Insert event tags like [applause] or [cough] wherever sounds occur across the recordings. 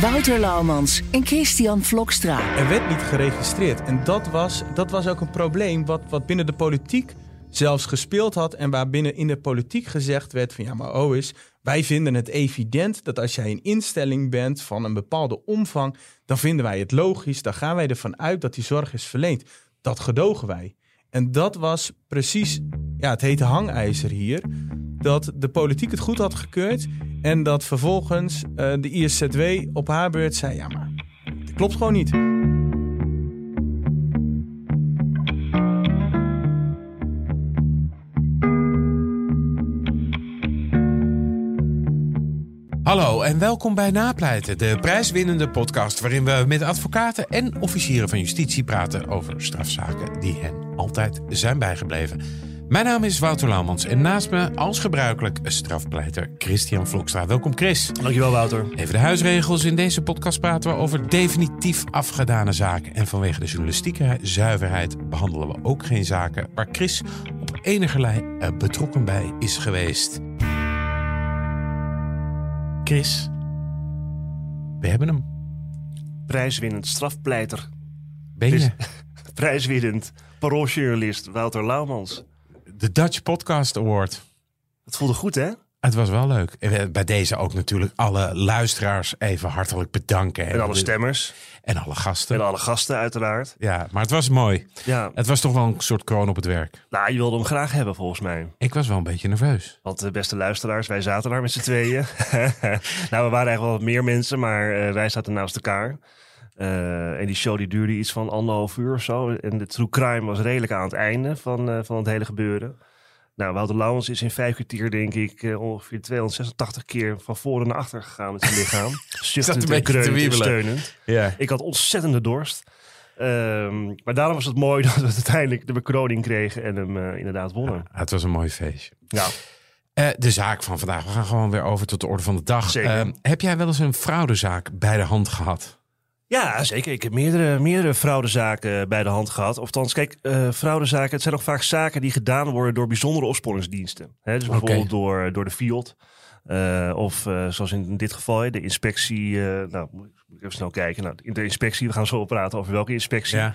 Wouter Laumans en Christian Vlokstra. Er werd niet geregistreerd. En dat was, dat was ook een probleem wat, wat binnen de politiek zelfs gespeeld had. En waar binnen in de politiek gezegd werd van ja, maar oh is, wij vinden het evident dat als jij een instelling bent van een bepaalde omvang, dan vinden wij het logisch, dan gaan wij ervan uit dat die zorg is verleend. Dat gedogen wij. En dat was precies ja, het hete hangijzer hier. Dat de politiek het goed had gekeurd. En dat vervolgens uh, de ISZW op haar beurt zei: ja, maar dat klopt gewoon niet. Hallo en welkom bij Napleiten, de prijswinnende podcast waarin we met advocaten en officieren van justitie praten over strafzaken die hen altijd zijn bijgebleven. Mijn naam is Wouter Laumans en naast me als gebruikelijk strafpleiter Christian Vlokstra. Welkom Chris. Dankjewel Wouter. Even de huisregels. In deze podcast praten we over definitief afgedane zaken. En vanwege de journalistieke zuiverheid behandelen we ook geen zaken waar Chris op enigerlei eh, betrokken bij is geweest. Chris, we hebben hem. Prijswinnend strafpleiter. Ben je? [laughs] Prijswinnend parooljournalist Wouter Laumans. De Dutch Podcast Award. Dat voelde goed, hè? Het was wel leuk. Bij deze ook natuurlijk alle luisteraars even hartelijk bedanken. En alle stemmers. En alle gasten. En alle gasten, uiteraard. Ja, maar het was mooi. Ja. Het was toch wel een soort kroon op het werk. Nou, je wilde hem graag hebben, volgens mij. Ik was wel een beetje nerveus. Want de beste luisteraars, wij zaten daar met z'n tweeën. [laughs] nou, we waren eigenlijk wel wat meer mensen, maar uh, wij zaten naast elkaar. Uh, en die show die duurde iets van anderhalf uur of zo. En de true crime was redelijk aan het einde van, uh, van het hele gebeuren. Nou, Wouter Lauwens is in vijf kwartier, denk ik, uh, ongeveer 286 keer van voren naar achter gegaan met zijn [laughs] lichaam. Zuchtend en steunend. Ja. Ik had ontzettende dorst. Um, maar daarom was het mooi [laughs] dat we uiteindelijk de bekroning kregen en hem inderdaad wonnen. Ja, het was een mooi feestje. Ja. Uh, de zaak van vandaag. We gaan gewoon weer over tot de orde van de dag. Zeker. heb jij wel eens een fraudezaak bij de hand gehad? Ja, zeker. Ik heb meerdere, meerdere fraudezaken bij de hand gehad. Ofthans, kijk, uh, fraudezaken, het zijn nog vaak zaken die gedaan worden door bijzondere opsporingsdiensten. Hè, dus bijvoorbeeld okay. door, door de FIOD. Uh, of uh, zoals in dit geval, de inspectie. nou, moet ik even snel kijken. Nou, de inspectie, we gaan zo praten over welke inspectie. Ja.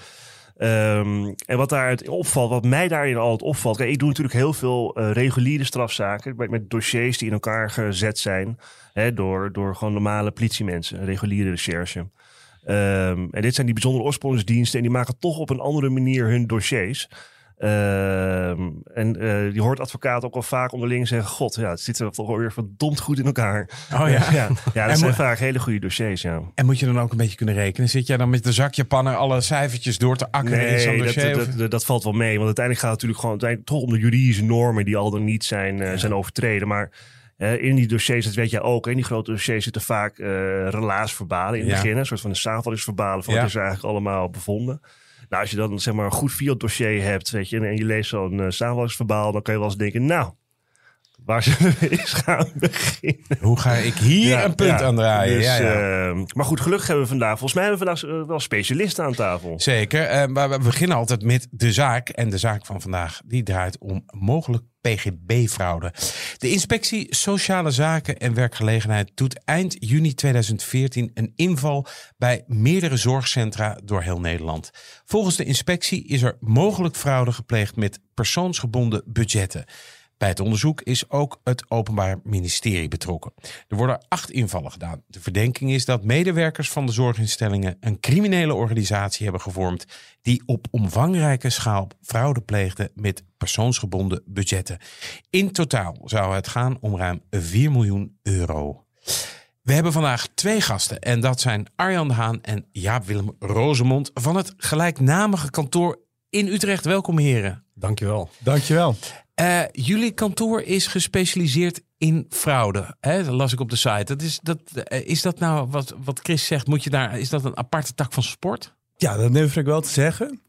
Um, en wat daaruit opvalt, wat mij daarin altijd opvalt. Kijk, ik doe natuurlijk heel veel reguliere strafzaken. Met, met, dossiers die in elkaar gezet zijn. Hè, door, door gewoon normale politiemensen, reguliere recherche. Um, en dit zijn die bijzondere oorsprongsdiensten en die maken toch op een andere manier hun dossiers. Um, en uh, je hoort advocaten ook al vaak onderling zeggen: God, ja, het zit er toch weer verdomd goed in elkaar. Oh ja, [laughs] ja, ja dat zijn vaak hele goede dossiers. Ja. En moet je dan ook een beetje kunnen rekenen? Zit jij dan met de zakjepannen alle cijfertjes door te akkeren nee, in zo'n dossier? Dat, dat, dat, valt wel mee, want uiteindelijk gaat het natuurlijk gewoon uiteindelijk toch om de juridische normen die al dan niet zijn, uh, ja. zijn overtreden. Maar uh, in die dossiers, dat weet jij ook, in die grote dossiers zitten vaak uh, relaasverbalen in het begin. Een soort van een samenvattingsverbalen van wat is er eigenlijk allemaal bevonden. Nou, als je dan zeg maar een goed fiat dossier hebt, weet je, en je leest zo'n uh, samenvattingsverbaal, dan kan je wel eens denken, nou, waar zullen we [laughs] eens gaan beginnen? Hoe ga ik hier Ja, een punt ja. aan draaien? Dus, ja, ja. eh, maar goed, gelukkig hebben we vandaag, volgens mij hebben we vandaag eh, wel specialisten aan tafel. Zeker, eh, maar we beginnen altijd met de zaak. En de zaak van vandaag die draait om mogelijk PGB-fraude. De inspectie Sociale Zaken en Werkgelegenheid doet eind juni 2014 een inval bij meerdere zorgcentra door heel Nederland. Volgens de inspectie is er mogelijk fraude gepleegd met persoonsgebonden budgetten. Bij het onderzoek is ook het Openbaar Ministerie betrokken. Er worden acht invallen gedaan. De verdenking is dat medewerkers van de zorginstellingen een criminele organisatie hebben gevormd die op omvangrijke schaal fraude pleegde met persoonsgebonden budgetten. In totaal zou het gaan om ruim 4 miljoen euro. We hebben vandaag twee gasten en dat zijn Arjan de Haan en Jaap-Willem Rozemond van het gelijknamige kantoor in Utrecht. Welkom heren. Dankjewel. Dankjewel. Eh, jullie kantoor is gespecialiseerd in fraude. Hè? Dat las ik op de site. Dat is, dat, eh, is dat nou wat, wat Chris zegt? Moet je daar, is dat een aparte tak van sport? Ja, dat durf ik wel te zeggen.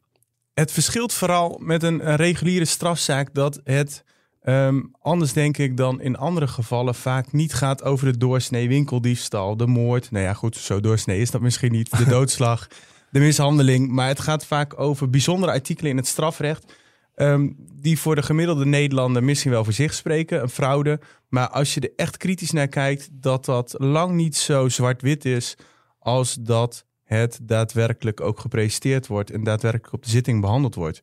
Het verschilt vooral met een, een reguliere strafzaak dat het ehm, anders denk ik dan in andere gevallen vaak niet gaat over de doorsnee winkeldiefstal, de moord. Nou ja, goed, zo doorsnee is dat misschien niet. De [laughs] doodslag, de mishandeling. Maar het gaat vaak over bijzondere artikelen in het strafrecht. Ehm, die voor de gemiddelde Nederlander misschien wel voor zich spreken, een fraude. Maar als je er echt kritisch naar kijkt, dat dat lang niet zo zwart-wit is als dat het daadwerkelijk ook gepresenteerd wordt en daadwerkelijk op de zitting behandeld wordt.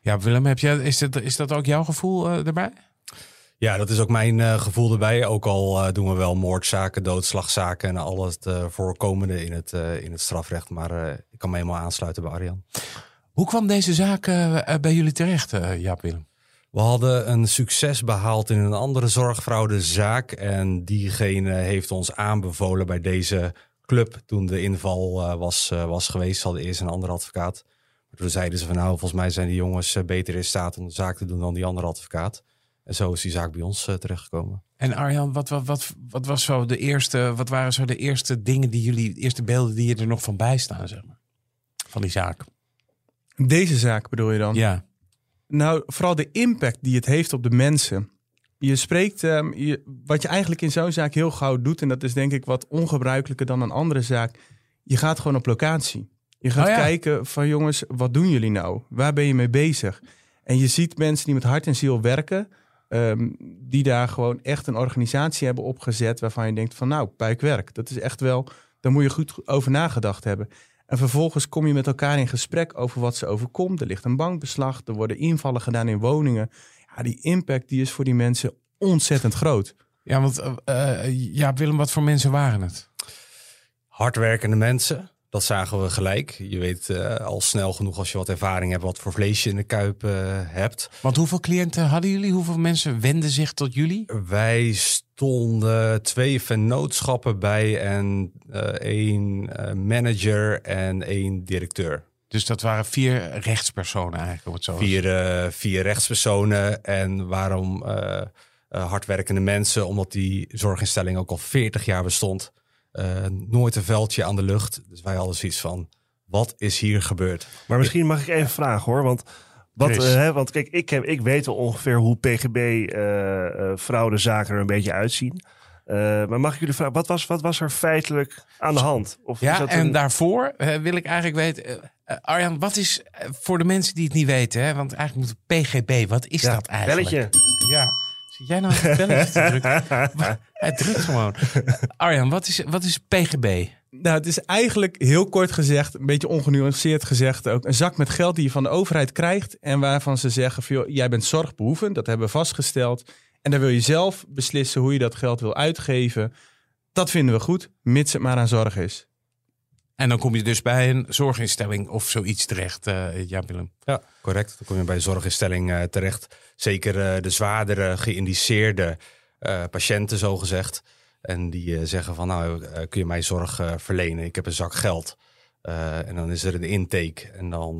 Ja, Willem, heb jij, is, dat, is dat ook jouw gevoel eh, erbij? Ja, dat is ook mijn eh, gevoel erbij. Ook al eh, doen we wel moordzaken, doodslagzaken en al het eh, voorkomende in het, eh, in het strafrecht. Maar eh, ik kan me helemaal aansluiten bij Arjan. Hoe kwam deze zaak eh, eh, bij jullie terecht, eh, Jaap Willem? We hadden een succes behaald in een andere zorgfraudezaak. En diegene heeft ons aanbevolen bij deze club toen de inval was, was geweest. Ze hadden eerst een andere advocaat. Maar toen zeiden ze van nou, volgens mij zijn die jongens beter in staat om de zaak te doen dan die andere advocaat. En zo is die zaak bij ons terechtgekomen. En Arjan, wat, wat, wat, wat, was zo de eerste, wat waren zo de eerste dingen die jullie, de eerste beelden die je er nog van bijstaan, zeg maar? Van die zaak. Deze zaak bedoel je dan? Ja. Nou, vooral de impact die het heeft op de mensen. Je spreekt, ehm, je, wat je eigenlijk in zo'n zaak heel gauw doet, en dat is denk ik wat ongebruikelijker dan een andere zaak. Je gaat gewoon op locatie. Je gaat Oh ja. kijken van jongens, wat doen jullie nou? Waar ben je mee bezig? En je ziet mensen die met hart en ziel werken, ehm, die daar gewoon echt een organisatie hebben opgezet waarvan je denkt van nou, puikwerk. Dat is echt wel, daar moet je goed over nagedacht hebben. En vervolgens kom je met elkaar in gesprek over wat ze overkomt. Er ligt een bankbeslag, er worden invallen gedaan in woningen. Ja, die impact die is voor die mensen ontzettend groot. Ja, want eh, eh, ja, Willem, wat voor mensen waren het? hardwerkende mensen. Dat zagen we gelijk. Je weet eh, al snel genoeg als je wat ervaring hebt, wat voor vlees je in de kuip hebt. Want hoeveel cliënten hadden jullie? Hoeveel mensen wenden zich tot jullie? Wij stonden twee vennootschappen bij en eh, één eh, manager en één directeur. Dus dat waren vier rechtspersonen eigenlijk, om het zo Vier, eh, vier rechtspersonen. En waarom hardwerkende mensen? Omdat die zorginstelling ook al 40 jaar bestond. Nooit een veldje aan de lucht. Dus wij hadden zoiets van, wat is hier gebeurd? Maar misschien mag ik even vragen hoor. Want, wat, eh, hè, want kijk, ik, heb, ik weet wel ongeveer hoe PGB eh eh, er een beetje uitzien. Maar mag ik jullie vragen, wat was, wat was er feitelijk aan de hand? Of Ja, en een- daarvoor wil ik eigenlijk weten... Arjan, wat is voor de mensen die het niet weten... Hè, want eigenlijk moet PGB, wat is Ja, dat eigenlijk? Belletje. Ja. Zit jij nou een belletje te drukken? [laughs] Hij drukt gewoon. Arjan, wat is, wat is PGB? Nou, het is eigenlijk heel kort gezegd, een beetje ongenuanceerd gezegd ook, een zak met geld die je van de overheid krijgt en waarvan ze zeggen van, joh, jij bent zorgbehoevend, dat hebben we vastgesteld. En dan wil je zelf beslissen hoe je dat geld wil uitgeven. Dat vinden we goed, mits het maar aan zorg is. En dan kom je dus bij een zorginstelling of zoiets terecht, eh ja Willem. Ja, correct. Dan kom je bij de zorginstelling eh, terecht. Zeker eh, de zwaardere geïndiceerde eh, patiënten, zogezegd. En die eh, zeggen van, nou, eh, kun je mij zorg eh, verlenen? Ik heb een zak geld. En dan is er een intake. En dan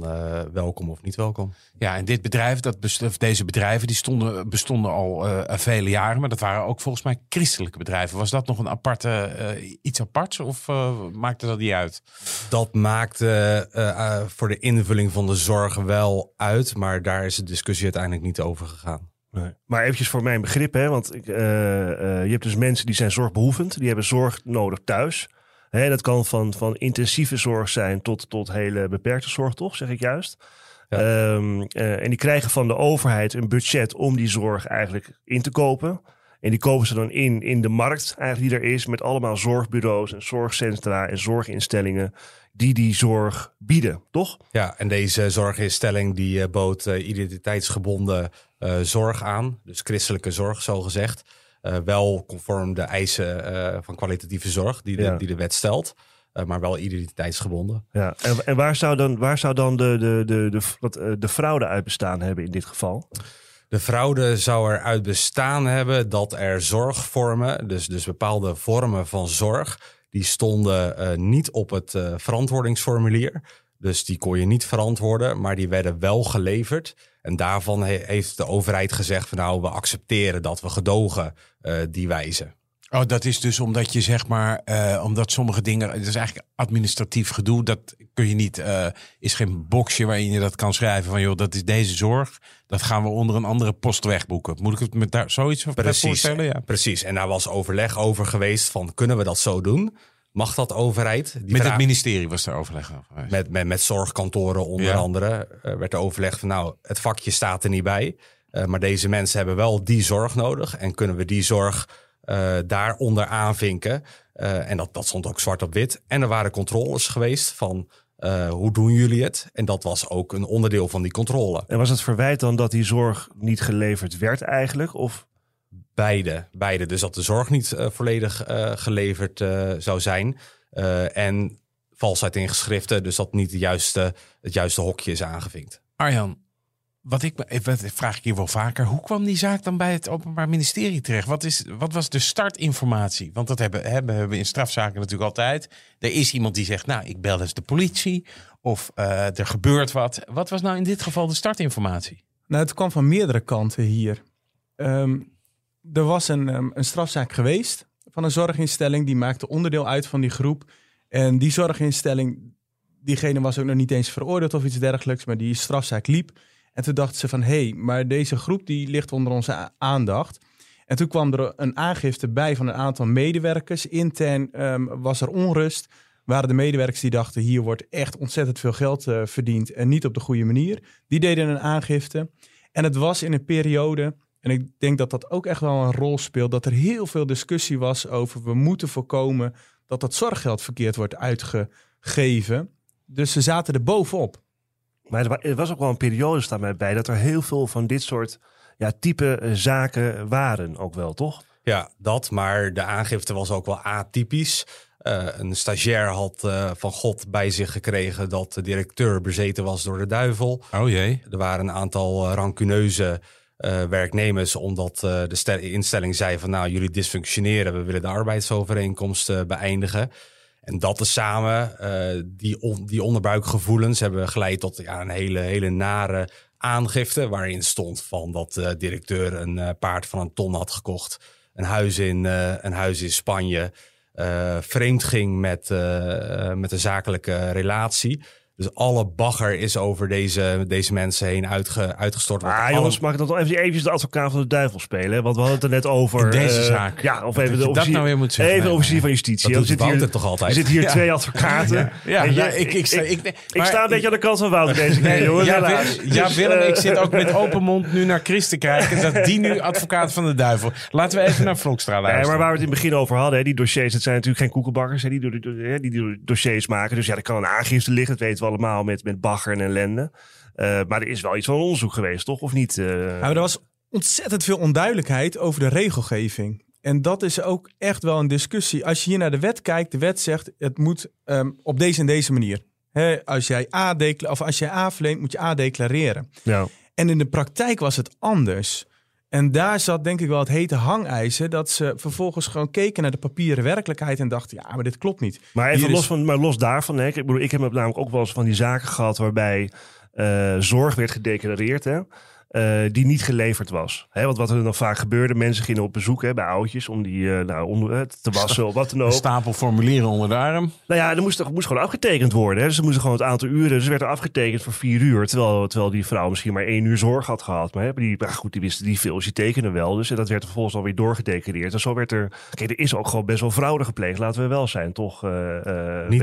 welkom of niet welkom. Ja, en dit bedrijf, dat deze bedrijven, die stonden, bestonden al eh, vele jaren. Maar dat waren ook volgens mij christelijke bedrijven. Was dat nog een aparte, iets aparts of maakte dat niet uit? Dat maakte voor de invulling van de zorg wel uit. Maar daar is de discussie uiteindelijk niet over gegaan. Nee. Maar eventjes voor mijn begrip, hè, want ik, eh, eh, je hebt dus mensen die zijn zorgbehoevend, die hebben zorg nodig thuis. Hè, dat kan van, van intensieve zorg zijn tot, tot hele beperkte zorg, toch? Zeg ik juist. Ja. Ehm, eh, en die krijgen van de overheid een budget om die zorg eigenlijk in te kopen. En die kopen ze dan in in de markt eigenlijk die er is met allemaal zorgbureaus en zorgcentra en zorginstellingen die die zorg bieden, toch? Ja, en deze zorginstelling die eh, bood eh, identiteitsgebonden eh, zorg aan. Dus christelijke zorg, zo gezegd. Wel conform de eisen van kwalitatieve zorg die de, Ja. die de wet stelt. Maar wel identiteitsgebonden. Ja, en, en waar zou dan, waar zou dan de, de, de, de, wat, de fraude uit bestaan hebben in dit geval? De fraude zou eruit bestaan hebben dat er zorgvormen, dus, dus bepaalde vormen van zorg, die stonden eh, niet op het eh, verantwoordingsformulier. Dus die kon je niet verantwoorden, maar die werden wel geleverd. En daarvan he- heeft de overheid gezegd van nou, we accepteren dat we gedogen eh, die wijzen. Oh, dat is dus omdat je zeg maar, eh, omdat sommige dingen, het is eigenlijk administratief gedoe, dat kun je niet, eh, is geen boxje waarin je dat kan schrijven van joh, dat is deze zorg, dat gaan we onder een andere post wegboeken. Moet ik het met daar zoiets Precies. voorstellen? Ja. Precies. En daar was overleg over geweest van kunnen we dat zo doen? Mag dat overheid? Die Met het ministerie was er overleg over geweest. met, met, met zorgkantoren onder Ja. andere eh, werd er overlegd van nou, het vakje staat er niet bij. maar deze mensen hebben wel die zorg nodig. En kunnen we die zorg eh, daaronder aanvinken? Eh, en dat, dat stond ook zwart op wit. En er waren controles geweest van eh, hoe doen jullie het? En dat was ook een onderdeel van die controle. En was het verwijt dan dat die zorg niet geleverd werd eigenlijk? Of Beide, beide. Dus dat de zorg niet volledig eh, geleverd zou zijn. Eh, en valsheid in geschriften, dus dat niet de juiste, het juiste hokje is aangevinkt. Arjan, wat ik me- wat vraag ik hier wel vaker, hoe kwam die zaak dan bij het Openbaar Ministerie terecht? Wat, is, wat was de startinformatie? Want dat hebben, hebben, hebben we in strafzaken natuurlijk altijd. Er is iemand die zegt, nou, ik bel eens de politie. Of eh, er gebeurt wat. Wat was nou in dit geval de startinformatie? Nou, het kwam van meerdere kanten hier. Ehm, er was een, ehm, een strafzaak geweest van een zorginstelling. Die maakte onderdeel uit van die groep. En die zorginstelling, diegene was ook nog niet eens veroordeeld of iets dergelijks. Maar die strafzaak liep. En toen dachten ze van, hé, hey, maar deze groep die ligt onder onze aandacht. En toen kwam er een aangifte bij van een aantal medewerkers. Intern ehm, was er onrust. Waren de medewerkers die dachten, hier wordt echt ontzettend veel geld eh, verdiend. En niet op de goede manier. Die deden een aangifte. En het was in een periode, en ik denk dat dat ook echt wel een rol speelt, dat er heel veel discussie was over we moeten voorkomen dat dat zorggeld verkeerd wordt uitgegeven. Dus ze zaten er bovenop. Maar er wa- was ook wel een periode, staat mij bij, dat er heel veel van dit soort ja, type eh, zaken waren ook wel, toch? Ja, dat. Maar de aangifte was ook wel atypisch. Eh, een stagiair had eh, van God bij zich gekregen dat de directeur bezeten was door de duivel. Oh jee. Er waren een aantal eh, rancuneuze eh, werknemers, omdat eh, de stel- instelling zei van nou, jullie dysfunctioneren, we willen de arbeidsovereenkomst beëindigen. En dat tezamen, eh die, die onderbuikgevoelens hebben geleid tot ja, een hele, hele nare aangifte. Waarin stond van dat de directeur een eh, paard van een ton had gekocht. Een huis in, eh, een huis in Spanje. eh, vreemd ging met, eh, eh, met een zakelijke relatie. Dus alle bagger is over deze, deze mensen heen uitge, uitgestort. Want Ah, alle- jongens, mag ik dan toch even, even de advocaat van de duivel spelen? Want we hadden het er net over. In deze eh, zaak. Ja, of Dat even je de dat officier, nou weer moet zeggen. Even Nee, officier nee. van justitie. Dat Er zitten Wouter hier, toch altijd? Er zitten hier [laughs] Ja. twee advocaten. Ja, En ja, ik, ik, sta, ik, ik maar- sta een beetje aan de kant van Wouter deze keer, ja, helaas. Willem, ja, Dus, Willem, eh, ik zit ook met [laughs] open mond nu naar Chris te kijken. Dat die nu advocaat van de duivel. Laten we even naar Vlokstra luisteren. maar waar we het in het begin over hadden, hè, die dossiers, het zijn natuurlijk geen koekenbakkers hè, die, die die dossiers maken. Dus ja, er kan een aangifte liggen, dat weten we allemaal met, met bagger en ellende. Eh, maar er is wel iets van onderzoek geweest, toch? Of niet? Nou, er was ontzettend veel onduidelijkheid over de regelgeving. En dat is ook echt wel een discussie. Als je hier naar de wet kijkt, de wet zegt het moet ehm, op deze en deze manier. Als, jij A of als jij A verleent, moet je A declareren. ja. En in de praktijk was het anders. En daar zat denk ik wel het hete hangijzer. Dat ze vervolgens gewoon keken naar de papieren werkelijkheid en dachten, ja, maar dit klopt niet. Maar even los, van, maar los daarvan, hè, ik, bedoel, ik heb namelijk ook wel eens van die zaken gehad waarbij eh, zorg werd gedeclareerd, hè, eh, die niet geleverd was. Hè, want wat er dan vaak gebeurde, mensen gingen op bezoek hè, bij oudjes om die eh, nou, onder, eh, te [laughs] wassen of wat dan Een ook. stapel formulieren onder de arm. Nou ja, er moest, er moest gewoon afgetekend worden. Hè. Dus ze moesten gewoon het aantal uren. Dus er werd er afgetekend voor vier uur. Terwijl, terwijl die vrouw misschien maar één uur zorg had gehad. Maar, hè, maar die, maar goed, die wisten die veel. Dus die tekenen wel. Dus en dat werd vervolgens alweer doorgedecoreerd. En zo werd er. Kijk, er is ook gewoon best wel fraude gepleegd. Laten we wel zijn, toch? eh, eh, Niet,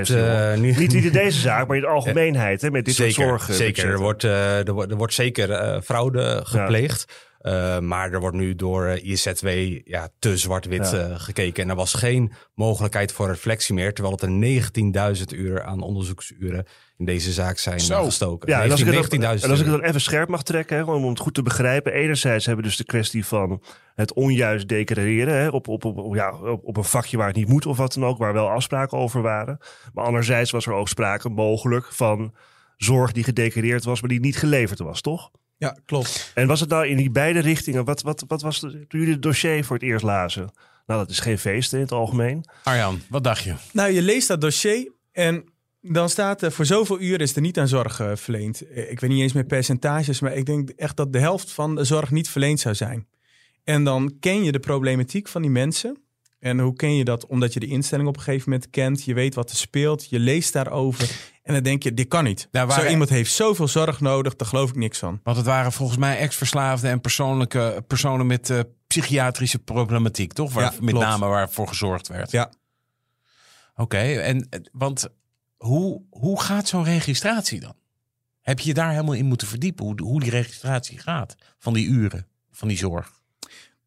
niet, niet, niet in deze zaak, maar in de [laughs] algemeenheid. Hè, met dit zeker, soort zorg. zeker. Er wordt, eh, er, wordt, er wordt zeker eh, fraude gepleegd. Eh, maar er wordt nu door IZW ja, te zwart-wit Ja. eh, gekeken. En er was geen mogelijkheid voor reflectie meer. Terwijl het er 19.000 uur aan onderzoeksuren in deze zaak zijn Zo. gestoken. Ja, en als, ik het, 19.000 dan- en als ik het uur. dan even scherp mag trekken, hè, om het goed te begrijpen. Enerzijds hebben we dus de kwestie van het onjuist declareren hè, op, op, op, ja, op, op een vakje waar het niet moet of wat dan ook, waar wel afspraken over waren. Maar anderzijds was er ook sprake mogelijk van zorg die gedeclareerd was, maar die niet geleverd was, toch? Ja, klopt. En was het nou in die beide richtingen, wat, wat, wat was de, toen jullie het dossier voor het eerst lazen? Nou, dat is geen feest in het algemeen. Arjan, wat dacht je? Nou, je leest dat dossier en Dan staat er voor zoveel uur is er niet aan zorg eh, verleend. Ik weet niet eens meer percentages, maar ik denk echt dat de helft van de zorg niet verleend zou zijn. En dan ken je de problematiek van die mensen. En hoe ken je dat? Omdat je de instelling op een gegeven moment kent. Je weet wat er speelt. Je leest daarover. En dan denk je, dit kan niet. Nou, waar- Zo iemand heeft zoveel zorg nodig. Daar geloof ik niks van. Want het waren volgens mij ex-verslaafden en persoonlijke personen met eh, psychiatrische problematiek, toch? Waar, Ja, met klopt. name waarvoor gezorgd werd. Ja. Oké, en eh, want hoe, hoe gaat zo'n registratie dan? Heb je je daar helemaal in moeten verdiepen? Hoe, hoe die registratie gaat van die uren, van die zorg?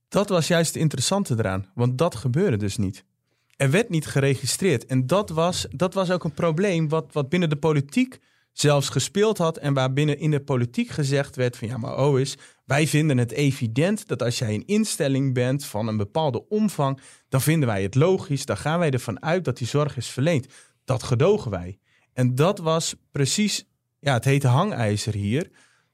Dat was juist het interessante eraan. Want dat gebeurde dus niet. Er werd niet geregistreerd. En dat was, dat was ook een probleem wat, wat binnen de politiek zelfs gespeeld had. En waar binnen in de politiek gezegd werd van ja, maar oh is, wij vinden het evident dat als jij een instelling bent van een bepaalde omvang, dan vinden wij het logisch. Dan gaan wij ervan uit dat die zorg is verleend. Dat gedogen wij. En dat was precies, ja, het hete hangijzer hier.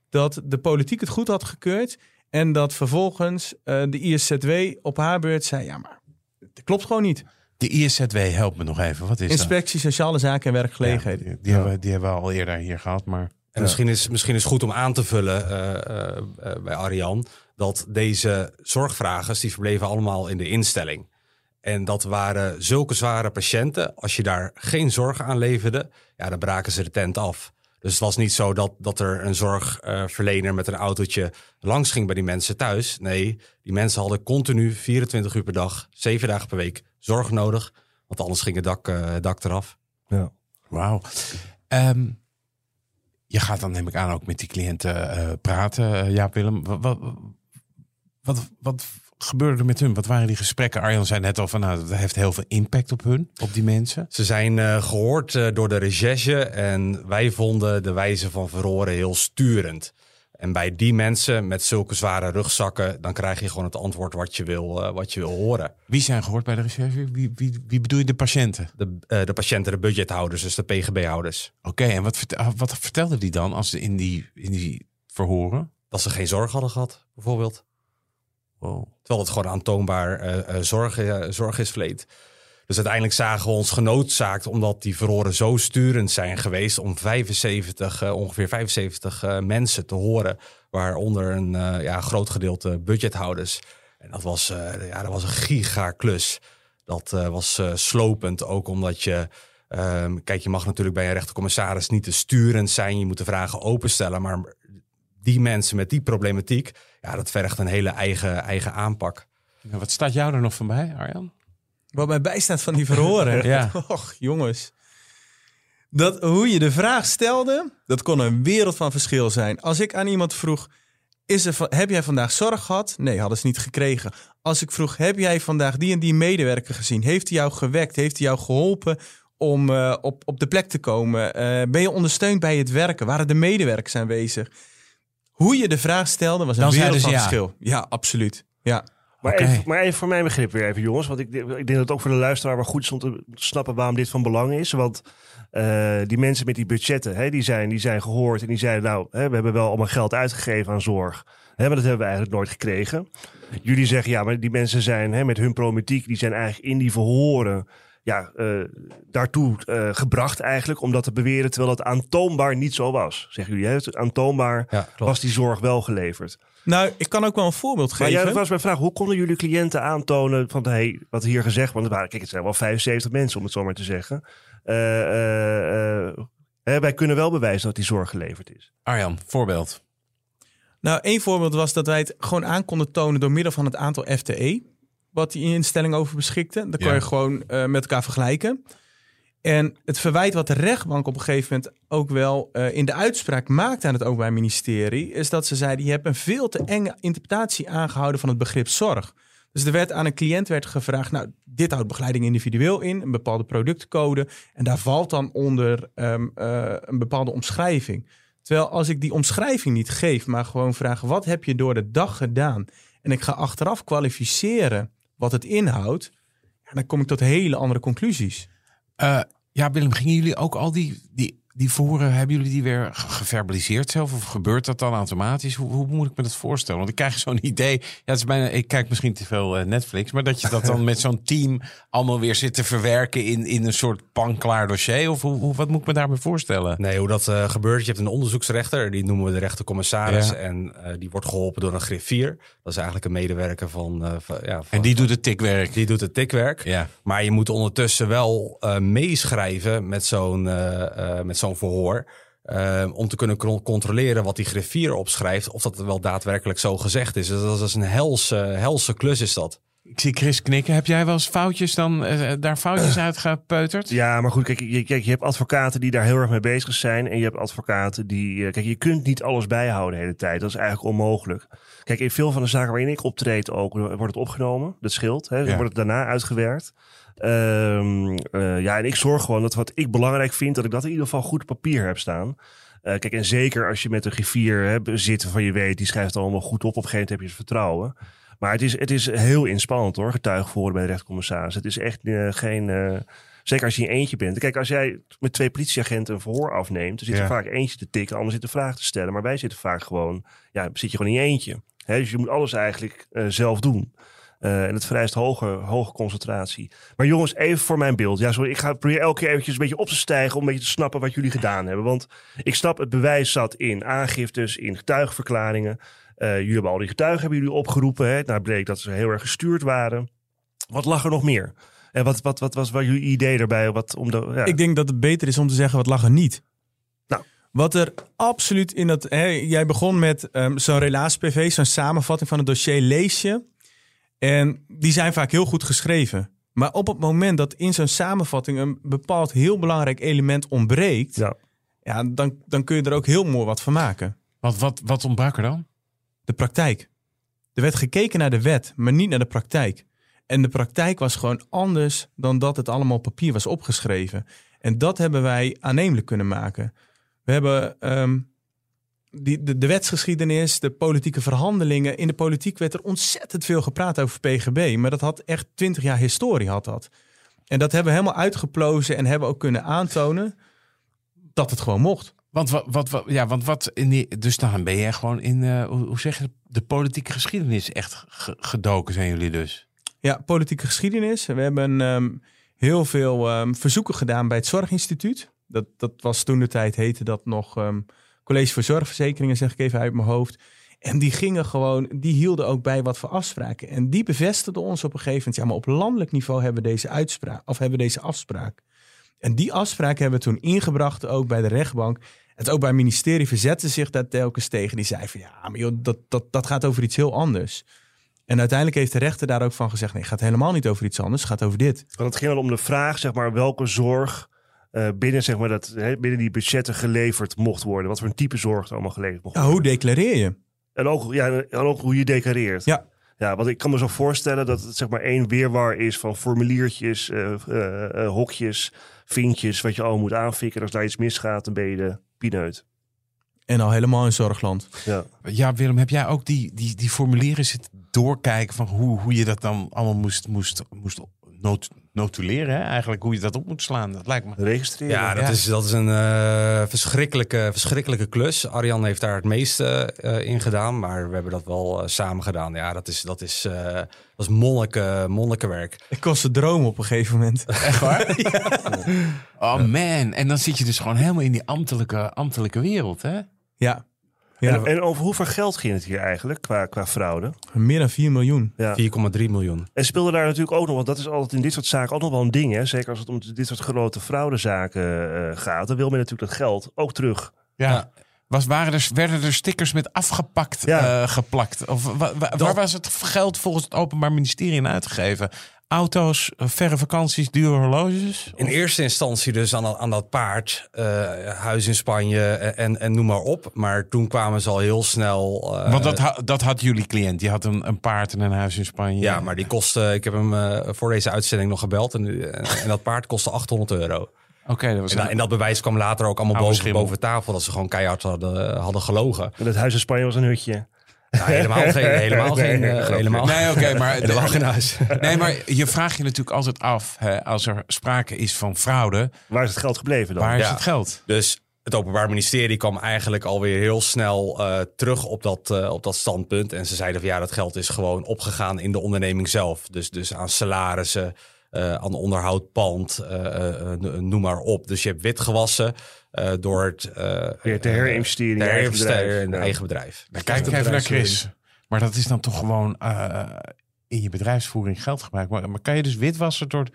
Dat de politiek het goed had gekeurd. En dat vervolgens eh, de ISZW op haar beurt zei: ja, maar het klopt gewoon niet. De ISZW, help me nog even. Wat is Inspectie Sociale Zaken en? Werkgelegenheden. Ja, die, die hebben, die hebben we al eerder hier gehad, maar... En misschien, is, misschien is goed om aan te vullen eh, eh, eh, bij Arjan dat deze zorgvragers die verbleven allemaal in de instelling. En dat waren zulke zware patiënten. Als je daar geen zorg aan leverde, ja, dan braken ze de tent af. Dus het was niet zo dat, dat er een zorgverlener met een autootje langs ging bij die mensen thuis. Nee, die mensen hadden continu 24 uur per dag, 7 dagen per week zorg nodig. Want anders ging het dak, eh, het dak eraf. Ja. Wauw. Ehm, je gaat dan neem ik aan ook met die cliënten eh, praten, eh, Jaap Willem. Wat, wat, wat, wat gebeurde er met hun? Wat waren die gesprekken? Arjan zei net al van, nou, dat heeft heel veel impact op hun, op die mensen. Ze zijn eh, gehoord eh, door de recherche en wij vonden de wijze van verhoren heel sturend. En bij die mensen met zulke zware rugzakken, dan krijg je gewoon het antwoord wat je wil, eh, wat je wil horen. Wie zijn gehoord bij de recherche? Wie, wie, wie bedoel je de patiënten? De, de patiënten, de budgethouders, dus de PGB-houders. Oké, en wat, verte- wat vertelden die dan als ze in die, in die verhoren? Dat ze geen zorg hadden gehad, bijvoorbeeld. Terwijl het gewoon aantoonbaar eh, eh, zorg, zorg is verleend. Dus uiteindelijk zagen we ons genoodzaakt, omdat die verhoren zo sturend zijn geweest, om 75, eh, ongeveer 75 eh, mensen te horen, waaronder een ja, groot gedeelte budgethouders. En dat was, ja, dat was een gigaklus. Dat was slopend, ook omdat je... ehm, kijk, je mag natuurlijk bij een rechtercommissaris niet te sturend zijn. Je moet de vragen openstellen, maar die mensen met die problematiek, ja, dat vergt een hele eigen, eigen aanpak. Nou, wat staat jou er nog van bij, Arjan? Wat mij bijstaat van die verhoren. [laughs] Ja. Och, jongens. Dat, hoe je de vraag stelde, dat kon een wereld van verschil zijn. Als ik aan iemand vroeg, is er, heb jij vandaag zorg gehad? Nee, hadden ze niet gekregen. Als ik vroeg, heb jij vandaag die en die medewerker gezien? Heeft hij jou gewekt? Heeft hij jou geholpen om eh, op, op de plek te komen? Eh, ben je ondersteund bij het werken? Waren de medewerkers aanwezig? Hoe je de vraag stelde, was een wereld van ja. verschil. Ja, absoluut. Ja. Maar, even, maar even voor mijn begrip weer even, jongens. Want ik, ik denk dat het ook voor de luisteraar wel goed is om te snappen waarom dit van belang is. Want eh, die mensen met die budgetten, hè, die, zijn, die zijn gehoord en die zeiden... nou, hè, we hebben wel allemaal geld uitgegeven aan zorg. Hè, maar dat hebben we eigenlijk nooit gekregen. Jullie zeggen, ja, maar die mensen zijn hè, met hun problematiek... die zijn eigenlijk in die verhoren ja, eh, daartoe eh, gebracht eigenlijk... om dat te beweren, terwijl dat aantoonbaar niet zo was. Zeggen jullie, hè? Het Aantoonbaar Ja, was die zorg wel geleverd. Nou, ik kan ook wel een voorbeeld Maar geven. ja, dat was mijn vraag. Hoe konden jullie cliënten aantonen van hey, wat hier gezegd Want het waren, kijk, het zijn wel 75 mensen, om het zo maar te zeggen. Eh, eh, eh, hè, wij kunnen wel bewijzen dat die zorg geleverd is. Arjan, voorbeeld. Nou, één voorbeeld was dat wij het gewoon aan konden tonen door middel van het aantal FTE. Wat die instelling over beschikte. Dan Ja. je gewoon eh, met elkaar vergelijken. En het verwijt wat de rechtbank op een gegeven moment ook wel eh, in de uitspraak maakte aan het Openbaar Ministerie, is dat ze zeiden: je hebt een veel te enge interpretatie aangehouden van het begrip zorg. Dus er werd aan een cliënt werd gevraagd: nou, dit houdt begeleiding individueel in, een bepaalde productcode. En daar valt dan onder ehm, eh, een bepaalde omschrijving. Terwijl als ik die omschrijving niet geef, maar gewoon vraag: wat heb je door de dag gedaan? En ik ga achteraf kwalificeren wat het inhoudt, dan kom ik tot hele andere conclusies. Eh, ja, Willem, gingen jullie ook al die, die, die verhoren, hebben jullie die weer ge- geverbaliseerd zelf? Of gebeurt dat dan automatisch? Hoe, hoe moet ik me dat voorstellen? Want ik krijg zo'n idee. Ja, het is bijna, ik kijk misschien te veel eh, Netflix. Maar dat je dat dan [laughs] met zo'n team allemaal weer zit te verwerken in, in een soort panklaar dossier. Of hoe, hoe, wat moet ik me daarbij voorstellen? Nee, hoe dat eh, gebeurt. Je hebt een onderzoeksrechter, die noemen we de rechtercommissaris. Ja. En eh, die wordt geholpen door een griffier. Dat is eigenlijk een medewerker van... van- ja, van En die doet het tikwerk. die doet het tikwerk. Ja. Maar je moet ondertussen wel meeschrijven met zo'n met zo'n verhoor. eh, om te kunnen controleren wat die griffier opschrijft. Of dat wel daadwerkelijk zo gezegd is. Dat is een helse, helse klus is dat. Ik zie Chris knikken. Heb jij wel eens foutjes dan eh, daar foutjes uit gepeuterd? Ja, maar goed, kijk je, kijk, je hebt advocaten die daar heel erg mee bezig zijn. En je hebt advocaten die. eh, Kijk, je kunt niet alles bijhouden de hele tijd. Dat is eigenlijk onmogelijk. Kijk, in veel van de zaken waarin ik optreed ook, wordt het opgenomen. Dat scheelt. Hè, dan Ja. wordt het daarna uitgewerkt. Ehm, eh, ja, en ik zorg gewoon dat wat ik belangrijk vind, dat ik dat in ieder geval goed op papier heb staan. Kijk, en zeker als je met een griffier hè, zit van je weet, die schrijft het allemaal goed op. Op een gegeven moment heb je zijn vertrouwen. Maar het is, het is heel inspannend hoor, getuigenvoeren bij de rechtcommissaris. Het is echt eh, geen... eh, zeker als je in eentje bent. Kijk, als jij met twee politieagenten een verhoor afneemt... dan zit er Ja. vaak eentje te tikken, ander zit een vraag te stellen. Maar wij zitten vaak gewoon... Ja, zit je gewoon in je eentje. Dus je moet alles eigenlijk eh, zelf doen. En het vereist hoge, hoge concentratie. Maar jongens, even voor mijn beeld. Ja, sorry, ik ga proberen elke keer eventjes een beetje op te stijgen... om een beetje te snappen wat jullie gedaan hebben. Want ik snap, het bewijs zat in aangiftes, in getuigenverklaringen... Eh, jullie hebben al die getuigen hebben jullie opgeroepen. Hè? Nou bleek dat ze heel erg gestuurd waren. Wat lag er nog meer? En wat, wat, wat was wat jullie idee daarbij? Wat, om de, ja. Ik denk dat het beter is om te zeggen wat lag er niet. Nou. Wat er absoluut in dat... Hè, jij begon met ehm, zo'n relaas-PV, zo'n samenvatting van het dossier lees je. En die zijn vaak heel goed geschreven. Maar op het moment dat in zo'n samenvatting een bepaald heel belangrijk element ontbreekt... Ja. Ja, dan, dan kun je er ook heel mooi wat van maken. Wat, wat, wat ontbrak er dan? De praktijk. Er werd gekeken naar de wet, maar niet naar de praktijk. En de praktijk was gewoon anders dan dat het allemaal op papier was opgeschreven. En dat hebben wij aannemelijk kunnen maken. We hebben ehm, die, de, de wetsgeschiedenis, de politieke verhandelingen. In de politiek werd er ontzettend veel gepraat over PGB. Maar dat had echt twintig jaar historie had dat. En dat hebben we helemaal uitgeplozen en hebben ook kunnen aantonen dat het gewoon mocht. Want wat, wat, ja, want wat dus dan ben je gewoon in, eh, hoe, zeg je, de politieke geschiedenis echt ge- gedoken zijn jullie dus. Ja, politieke geschiedenis. We hebben ehm, heel veel ehm, verzoeken gedaan bij het Zorginstituut. Dat, dat was toen de tijd, heette dat nog ehm, College voor Zorgverzekeringen, zeg ik even uit mijn hoofd. En die gingen gewoon, die hielden ook bij wat voor afspraken. En die bevestigden ons op een gegeven moment, ja, maar op landelijk niveau hebben we deze uitspraak, of hebben we deze afspraak. En die afspraak hebben we toen ingebracht, ook bij de rechtbank. Het ook bij het ministerie verzette zich daar telkens tegen. Die zei van, ja, maar joh, dat, dat, dat gaat over iets heel anders. En uiteindelijk heeft de rechter daar ook van gezegd: nee, het gaat helemaal niet over iets anders, het gaat over dit. Want het ging dan om de vraag, zeg maar, welke zorg eh, binnen, zeg maar, dat, hè, binnen die budgetten geleverd mocht worden. Wat voor een type zorg er allemaal geleverd mocht Ja, worden. hoe declareer je? En ook, ja, en ook hoe je declareert. Ja. Ja, want ik kan me zo voorstellen dat het zeg maar één weerwar is van formuliertjes, eh, eh, eh, hokjes, vinkjes, wat je al moet aanfikken. Als daar iets misgaat, dan ben je de pineut. En al helemaal in zorgland. Ja. Ja, Willem, heb jij ook die, die, die formulieren zitten doorkijken van hoe, hoe je dat dan allemaal moest, moest, moest not, notuleren? Hè? Eigenlijk hoe je dat op moet slaan. Dat lijkt me. Registreren. Ja, dat, Ja. Is, dat is een eh, verschrikkelijke, verschrikkelijke klus. Arjan heeft daar het meeste eh, in gedaan, maar we hebben dat wel eh, samen gedaan. Ja, dat is, dat is, eh, dat is monniken, monnikenwerk. Ik kon ze dromen op een gegeven moment. [laughs] Echt waar? [laughs] Oh man, en dan zit je dus gewoon helemaal in die ambtelijke, ambtelijke wereld, hè? Ja. Ja. En, en over hoeveel geld ging het hier eigenlijk qua, qua fraude? Meer dan 4 miljoen. Ja. 4,3 miljoen. En speelde daar natuurlijk ook nog, want dat is altijd in dit soort zaken ook nog wel een ding. Hè? Zeker als het om dit soort grote fraudezaken eh gaat. Dan wil men natuurlijk dat geld ook terug. Ja. Ja. Was, waren er, werden er stickers met afgepakt Ja. eh, geplakt? Of wa- wa- waar was het geld volgens het Openbaar Ministerie in uitgegeven? Auto's, eh, verre vakanties, dure horloges? In eerste instantie dus aan, dat- aan dat paard, eh, huis in Spanje en, en noem maar op. Maar toen kwamen ze al heel snel... eh, Want dat, ha- dat had jullie cliënt. Die had een, een paard en een huis in Spanje. Ja, maar die kostte... Ik heb hem voor deze uitzending nog gebeld. En, nu- en, en dat paard kostte 800 euro. Oké, dat was En, en dat bewijs kwam later ook allemaal boven, tafel. Dat ze gewoon keihard hadden, hadden gelogen. En het huis in Spanje was een hutje. Nou, helemaal [laughs] geen... Helemaal Nee, geen nee, eh, grapje. helemaal, Nee, oké, maar, [laughs] helemaal geen huis. [laughs] nee, maar je vraagt je natuurlijk altijd af, hè, als er sprake is van fraude, Waar is het geld gebleven dan? waar is Ja. het geld? Dus het Openbaar Ministerie kwam eigenlijk alweer heel snel eh, terug op dat, eh, op dat standpunt. En ze zeiden van ja, dat geld is gewoon opgegaan in de onderneming zelf. Dus, dus aan salarissen, uh, aan onderhoud, pand, noem maar op. Dus je hebt witgewassen door het... Weer te herinvesteren in je eigen bedrijf. in eigen bedrijf. Dan kijk ik even naar Chris. Maar dat is dan toch gewoon in je bedrijfsvoering geld gebruiken. Maar, maar kan je dus witwassen door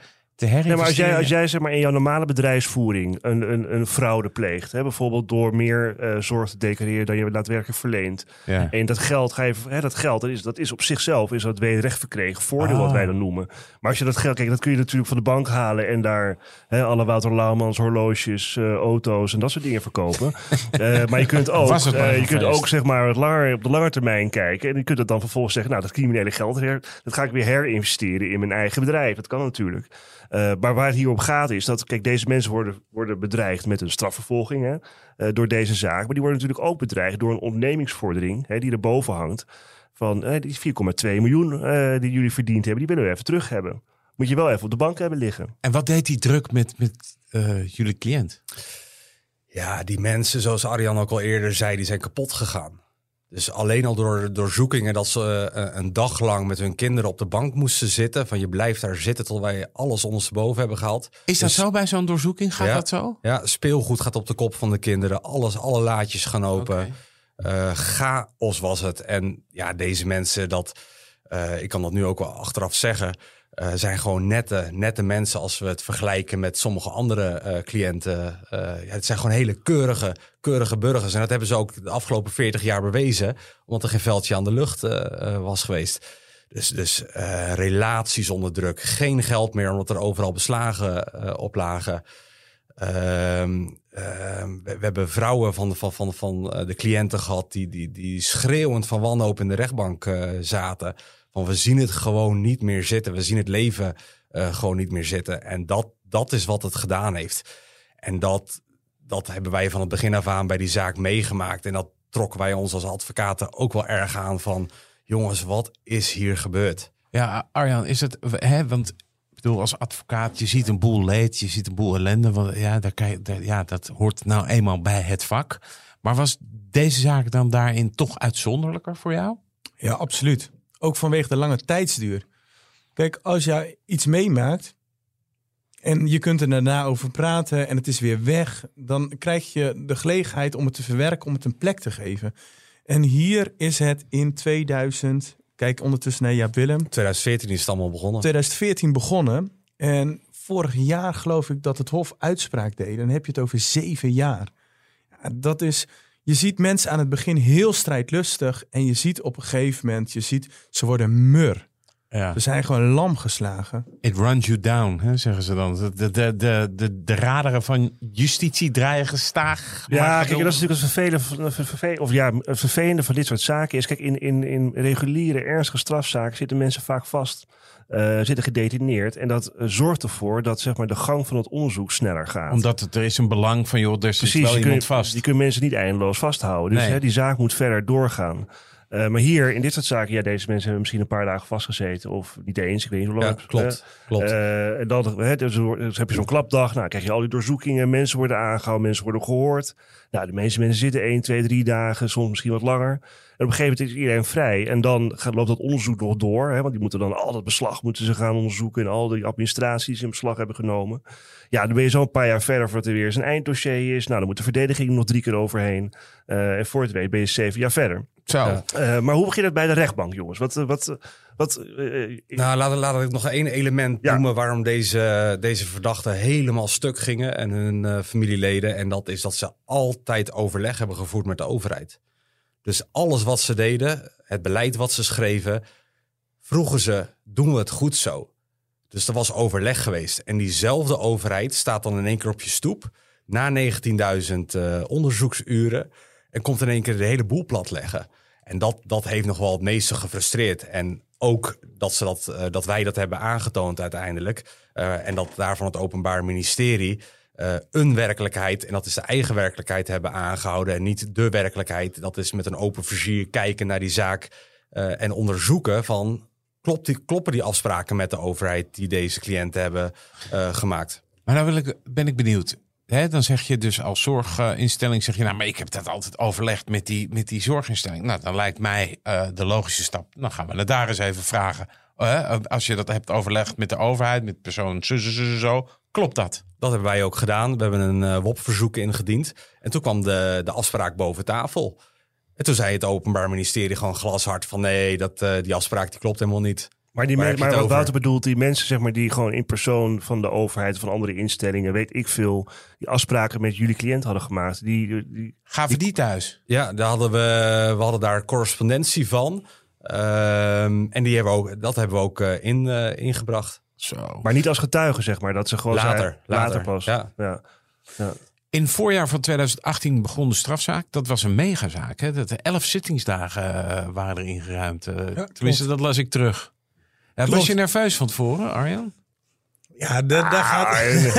Nee, maar als jij, als jij zeg maar in jouw normale bedrijfsvoering een, een, een fraude pleegt, hè, bijvoorbeeld door meer uh, zorg te declareren dan je daadwerkelijk verleent. Ja. En dat geld, ga je, hè, dat geld dat is, dat is op zichzelf is dat wederrecht verkregen voordeel, wat wij dan noemen. Maar als je dat geld, kijk, dat kun je natuurlijk van de bank halen en daar hè, alle Wouter Laumans horloges, uh, auto's en dat soort dingen verkopen. uh, [laughs] maar je kunt ook, je kunt ook zeg maar het langer, op de lange termijn kijken en je kunt dat dan vervolgens zeggen, nou dat criminele geld, dat ga ik weer herinvesteren in mijn eigen bedrijf. Dat kan natuurlijk. Uh, maar waar het hier om gaat is dat, kijk, deze mensen worden, worden bedreigd met een strafvervolging hè, uh, door deze zaak. Maar die worden natuurlijk ook bedreigd door een ondernemingsvordering hè, die erboven hangt. Van uh, die 4,2 miljoen die jullie verdiend hebben, die willen we even terug hebben. Moet je wel even op de bank hebben liggen. En wat deed die druk met, met jullie cliënt? Ja, die mensen, zoals Arjan ook al eerder zei, die zijn kapot gegaan. Dus alleen al door de doorzoekingen dat ze uh, een dag lang met hun kinderen op de bank moesten zitten. Van je blijft daar zitten tot wij alles ondersteboven hebben gehaald. Is dat dus zo bij zo'n doorzoeking? Gaat dat zo? Ja, speelgoed gaat op de kop van de kinderen. Alles, alle laadjes gaan open. Okay. Uh, chaos was het. En ja, deze mensen, dat, uh, ik kan dat nu ook wel achteraf zeggen uh, zijn gewoon nette, nette mensen als we het vergelijken met sommige andere uh, cliënten. Ja, het zijn gewoon hele keurige, keurige burgers. En dat hebben ze ook de afgelopen 40 jaar bewezen, omdat er geen veldje aan de lucht was geweest. Dus, dus relaties onder druk, geen geld meer omdat er overal beslagen op lagen. Ehm, ehm, we, hebben vrouwen van, van, van, van de cliënten gehad die, die, die schreeuwend van wanhoop in de rechtbank zaten. Van we zien het gewoon niet meer zitten. We zien het leven uh, gewoon niet meer zitten. En dat, dat is wat het gedaan heeft. En dat, dat hebben wij van het begin af aan bij die zaak meegemaakt. En dat trokken wij ons als advocaten ook wel erg aan van... jongens, wat is hier gebeurd? Ja, Arjan, is het... Hè, want ik bedoel, als advocaat, je ziet een boel leed, je ziet een boel ellende. Want ja, daar kan je, daar, ja, dat hoort nou eenmaal bij het vak. Maar was deze zaak dan daarin toch uitzonderlijker voor jou? Ja, absoluut. Ook vanwege de lange tijdsduur. Kijk, als jij iets meemaakt en je kunt er daarna over praten en het is weer weg, dan krijg je de gelegenheid om het te verwerken, om het een plek te geven. En hier is het in 2000, kijk ondertussen naar ja Willem. 2014 is het allemaal begonnen. 2014 begonnen en vorig jaar geloof ik dat het Hof uitspraak deed. Dan heb je het over zeven jaar. Ja, dat is je ziet mensen aan het begin heel strijdlustig. En je ziet op een gegeven moment, je ziet, ze worden mur. Ja. Ze zijn gewoon lam geslagen. It runs you down, hè, zeggen ze dan. De, de, de, de, de raderen van justitie draaien gestaag. Ja, kijk, dat is natuurlijk het vervelende, vervelende, of ja, het vervelende van dit soort zaken. Is, kijk, in, in, in reguliere, ernstige strafzaken zitten mensen vaak vast uh, zitten gedetineerd. En dat uh, zorgt ervoor dat zeg maar, de gang van het onderzoek sneller gaat. Omdat het, er is een belang van, joh, er zit wel iemand vast. Die kunnen mensen niet eindeloos vasthouden. Dus nee. hè, die zaak moet verder doorgaan. Uh, maar hier, in dit soort zaken, ja, deze mensen hebben misschien een paar dagen vastgezeten. Of niet eens, ik weet niet hoe lang. Ja, klopt, klopt. Uh, en dan, hè, dus, dus, heb je zo'n klapdag. Nou, krijg je al die doorzoekingen. Mensen worden aangehouden, mensen worden gehoord. Nou, de meeste mensen zitten 1, 2, 3 dagen, soms misschien wat langer. En op een gegeven moment is iedereen vrij. En dan gaat, loopt dat onderzoek nog door. Hè, want die moeten dan al dat beslag moeten ze gaan onderzoeken. En al die administraties in beslag hebben genomen. Ja, dan ben je zo een paar jaar verder voordat er weer eens een einddossier is. Nou, dan moet de verdediging nog drie keer overheen. En voor het weet ben je zeven jaar verder. Zo. Uh, maar hoe begint het bij de rechtbank, jongens? Wat, wat, wat, uh, nou, laat, laat ik nog één element ja. noemen waarom deze, deze verdachten helemaal stuk gingen en hun uh, familieleden. En dat is dat ze altijd overleg hebben gevoerd met de overheid. Dus alles wat ze deden, het beleid wat ze schreven, vroegen ze: doen we het goed zo? Dus er was overleg geweest. En diezelfde overheid staat dan in één keer op je stoep na 19.000 uh, onderzoeksuren en komt in één keer de hele boel plat leggen. En dat, dat heeft nog wel het meeste gefrustreerd. En ook dat, ze dat, uh, dat wij dat hebben aangetoond uiteindelijk. Uh, en dat daarvan het Openbaar Ministerie uh, een werkelijkheid, en dat is de eigen werkelijkheid, hebben aangehouden. En niet de werkelijkheid. Dat is met een open vizier kijken naar die zaak en onderzoeken van klopt die, kloppen die afspraken met de overheid die deze cliënten hebben gemaakt. Maar nou wil ik, ben ik benieuwd dan zeg je dus als zorginstelling, zeg je nou, maar ik heb dat altijd overlegd met die, met die zorginstelling. Nou, dan lijkt mij eh, de logische stap. Dan gaan we het daar eens even vragen. Eh, als je dat hebt overlegd met de overheid, met persoon zo, zo, zo, klopt dat? Dat hebben wij ook gedaan. We hebben een eh, WOP-verzoek ingediend. En toen kwam de, de afspraak boven tafel. En toen zei het Openbaar Ministerie gewoon glashard van... nee, dat, die afspraak die klopt helemaal niet. Maar, die men- maar wat? Wouter bedoelt, die mensen zeg maar, die gewoon in persoon van de overheid, van andere instellingen, weet ik veel, die afspraken met jullie cliënt hadden gemaakt. Die, die, Gaven die thuis? Ja, daar hadden we, we hadden daar correspondentie van. Ehm, en die hebben we ook, dat hebben we ook eh, in, eh, ingebracht. Zo. maar niet als getuigen, zeg maar. Dat ze gewoon Later, later, pas. ja. Ja. In het voorjaar van 2018 begon de strafzaak. Dat was een megazaak. Hè? Dat er elf zittingsdagen eh, waren er ingeruimd. Eh, tenminste, dat las ik terug. Ja, was je nerveus van tevoren, Arjan? Ja, da- daar gaat... Ah, [laughs]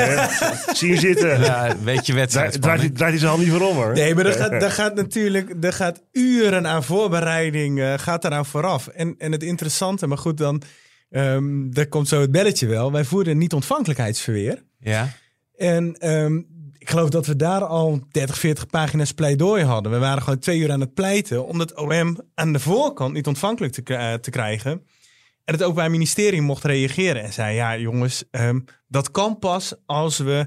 hè. Zie je zitten. Ja, weet je wedstrijd. draait, hij- draait hij zijn hand niet voor om hoor. Nee, maar er gaat, [laughs] daar gaat natuurlijk er gaat uren aan voorbereiding eh, gaat eraan vooraf. En, en het interessante, maar goed, dan ehm daar komt zo het belletje wel. Wij voerden niet ontvankelijkheidsverweer. Ja. En ehm, ik geloof dat we daar al 30, 40 pagina's pleidooi hadden. We waren gewoon twee uur aan het pleiten om het OM aan de voorkant niet ontvankelijk te, eh, te krijgen. En het Openbaar Ministerie mocht reageren en zei: Ja, jongens, ehm, dat kan pas als we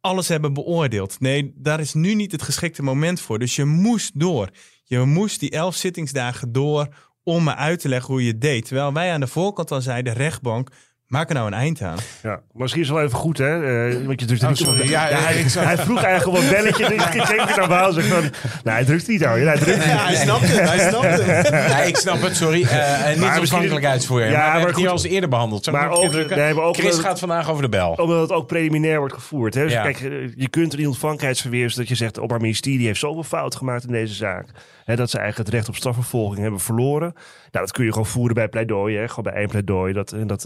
alles hebben beoordeeld. Nee, daar is nu niet het geschikte moment voor. Dus je moest door. Je moest die elf zittingsdagen door om me uit te leggen hoe je het deed. Terwijl wij aan de voorkant al zeiden: rechtbank, maak er nou een eind aan. Ja, misschien is het wel even goed, hè? eh, want je drukt er Oh, niet sorry. Ja, Ja, hij, vroeg eigenlijk een belletje. Dus ik denk naar Wouter van... Nou, hij drukt niet, hoor. Hij drukt niet. Ja, hij snapt het. Hij snapt het. Ja, ik snap het, sorry. Eh, niet misschien- ontvankelijkheidsverweer. Ja, maar we maar hebben het hier goed. al eens eerder behandeld. Maar ook- nee, maar Chris gaat vandaag over de bel. Omdat het ook preliminair wordt gevoerd. Hè? Dus Ja. kijk, eh, je kunt er die ontvankelijkheidsverweer... dat je zegt, Openbaar Ministerie heeft zoveel fout gemaakt in deze zaak. Hè, dat ze eigenlijk het recht op strafvervolging hebben verloren. Nou, dat kun je gewoon voeren bij pleidooi. Hè? Gewoon bij één pleidooi. Dat, dat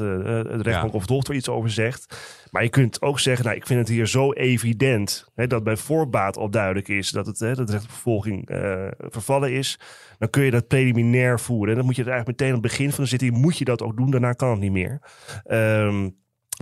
de rechtbank Ja. of dochter iets over zegt. Maar je kunt ook zeggen, nou, ik vind het hier zo evident... Hè, dat bij voorbaat al duidelijk is... dat het, hè, dat het recht op vervolging eh, vervallen is... dan kun je dat preliminair voeren. En dan moet je het eigenlijk meteen aan het begin van de zitting... moet je dat ook doen, daarna kan het niet meer. Ehm,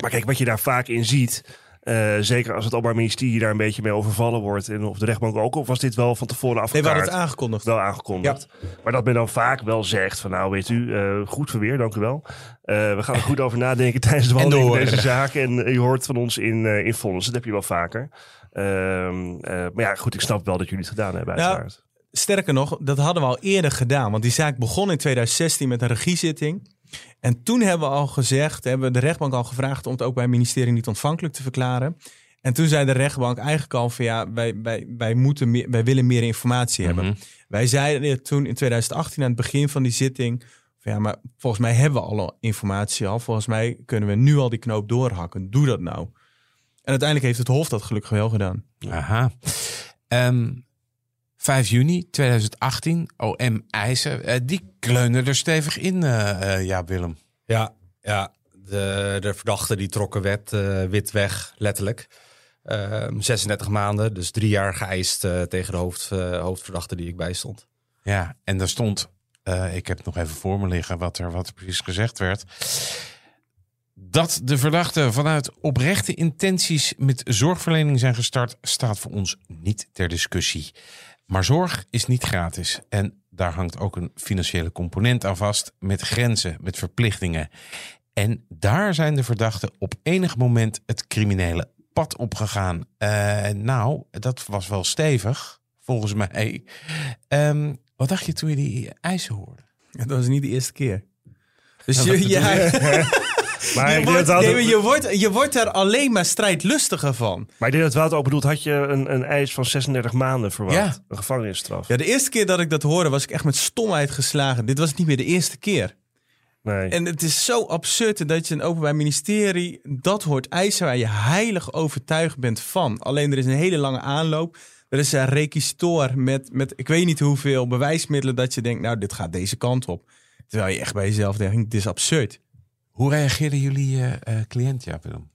maar kijk, wat je daar vaak in ziet... eh, zeker als het Openbaar Ministerie daar een beetje mee overvallen wordt... en of de rechtbank ook, of was dit wel van tevoren Nee, we afgekaart? het aangekondigd. wel aangekondigd. Maar dat men dan vaak wel zegt van nou weet u, eh, goed verweer, dank u wel. Eh, we gaan er goed over nadenken [laughs] tijdens de behandeling van deze zaak. En je hoort van ons in, in vonnis. Dat heb je wel vaker. Ehm, eh, maar ja, goed, ik snap wel dat jullie het gedaan hebben uiteraard. Sterker nog, dat hadden we al eerder gedaan. Want die zaak begon in 2016 met een regiezitting. En toen hebben we al gezegd, hebben we de rechtbank al gevraagd om het ook bij het ministerie niet ontvankelijk te verklaren. En toen zei de rechtbank eigenlijk al van ja, wij, wij, wij, moeten meer, wij willen meer informatie hebben. Mhm. Wij zeiden toen in 2018 aan het begin van die zitting, van ja, maar volgens mij hebben we alle informatie al. Volgens mij kunnen we nu al die knoop doorhakken. Doe dat nou. En uiteindelijk heeft het Hof dat gelukkig wel gedaan. Aha. Ehm 5 juni 2018, OM eisen. Eh, die kleunen er stevig in, eh eh, ja, Willem. Ja, ja de, de verdachten die trokken wet, wit weg, letterlijk. Ehm 36 maanden, dus drie jaar geëist tegen de hoofd, hoofdverdachte die ik bijstond. Ja, en daar stond, ik heb nog even voor me liggen wat er, wat er precies gezegd werd. Dat de verdachten vanuit oprechte intenties met zorgverlening zijn gestart, staat voor ons niet ter discussie. Maar zorg is niet gratis. En daar hangt ook een financiële component aan vast, met grenzen, met verplichtingen. En daar zijn de verdachten op enig moment het criminele pad opgegaan. Eh nou, dat was wel stevig, volgens mij. Ehm, wat dacht je toen je die eisen hoorde? Dat was niet de eerste keer. [laughs] Dus Ja, je, [laughs] [laughs] Maar, je, wordt, nee, maar je, wordt, je wordt er alleen maar strijdlustiger van. maar ik denk dat Wouter ook bedoelt, had je een, een eis van 36 maanden verwacht? Ja. Een gevangenisstraf? Ja, de eerste keer dat ik dat hoorde was ik echt met stomheid geslagen. Dit was niet meer de eerste keer. Nee. En het is zo absurd dat je een openbaar ministerie dat hoort eisen waar je heilig overtuigd bent van. Alleen er is een hele lange aanloop. Er is een requisitor met, met ik weet niet hoeveel bewijsmiddelen dat je denkt, nou dit gaat deze kant op. Terwijl je echt bij jezelf denkt, dit is absurd. Hoe reageerden jullie cliënt, ja, Willem?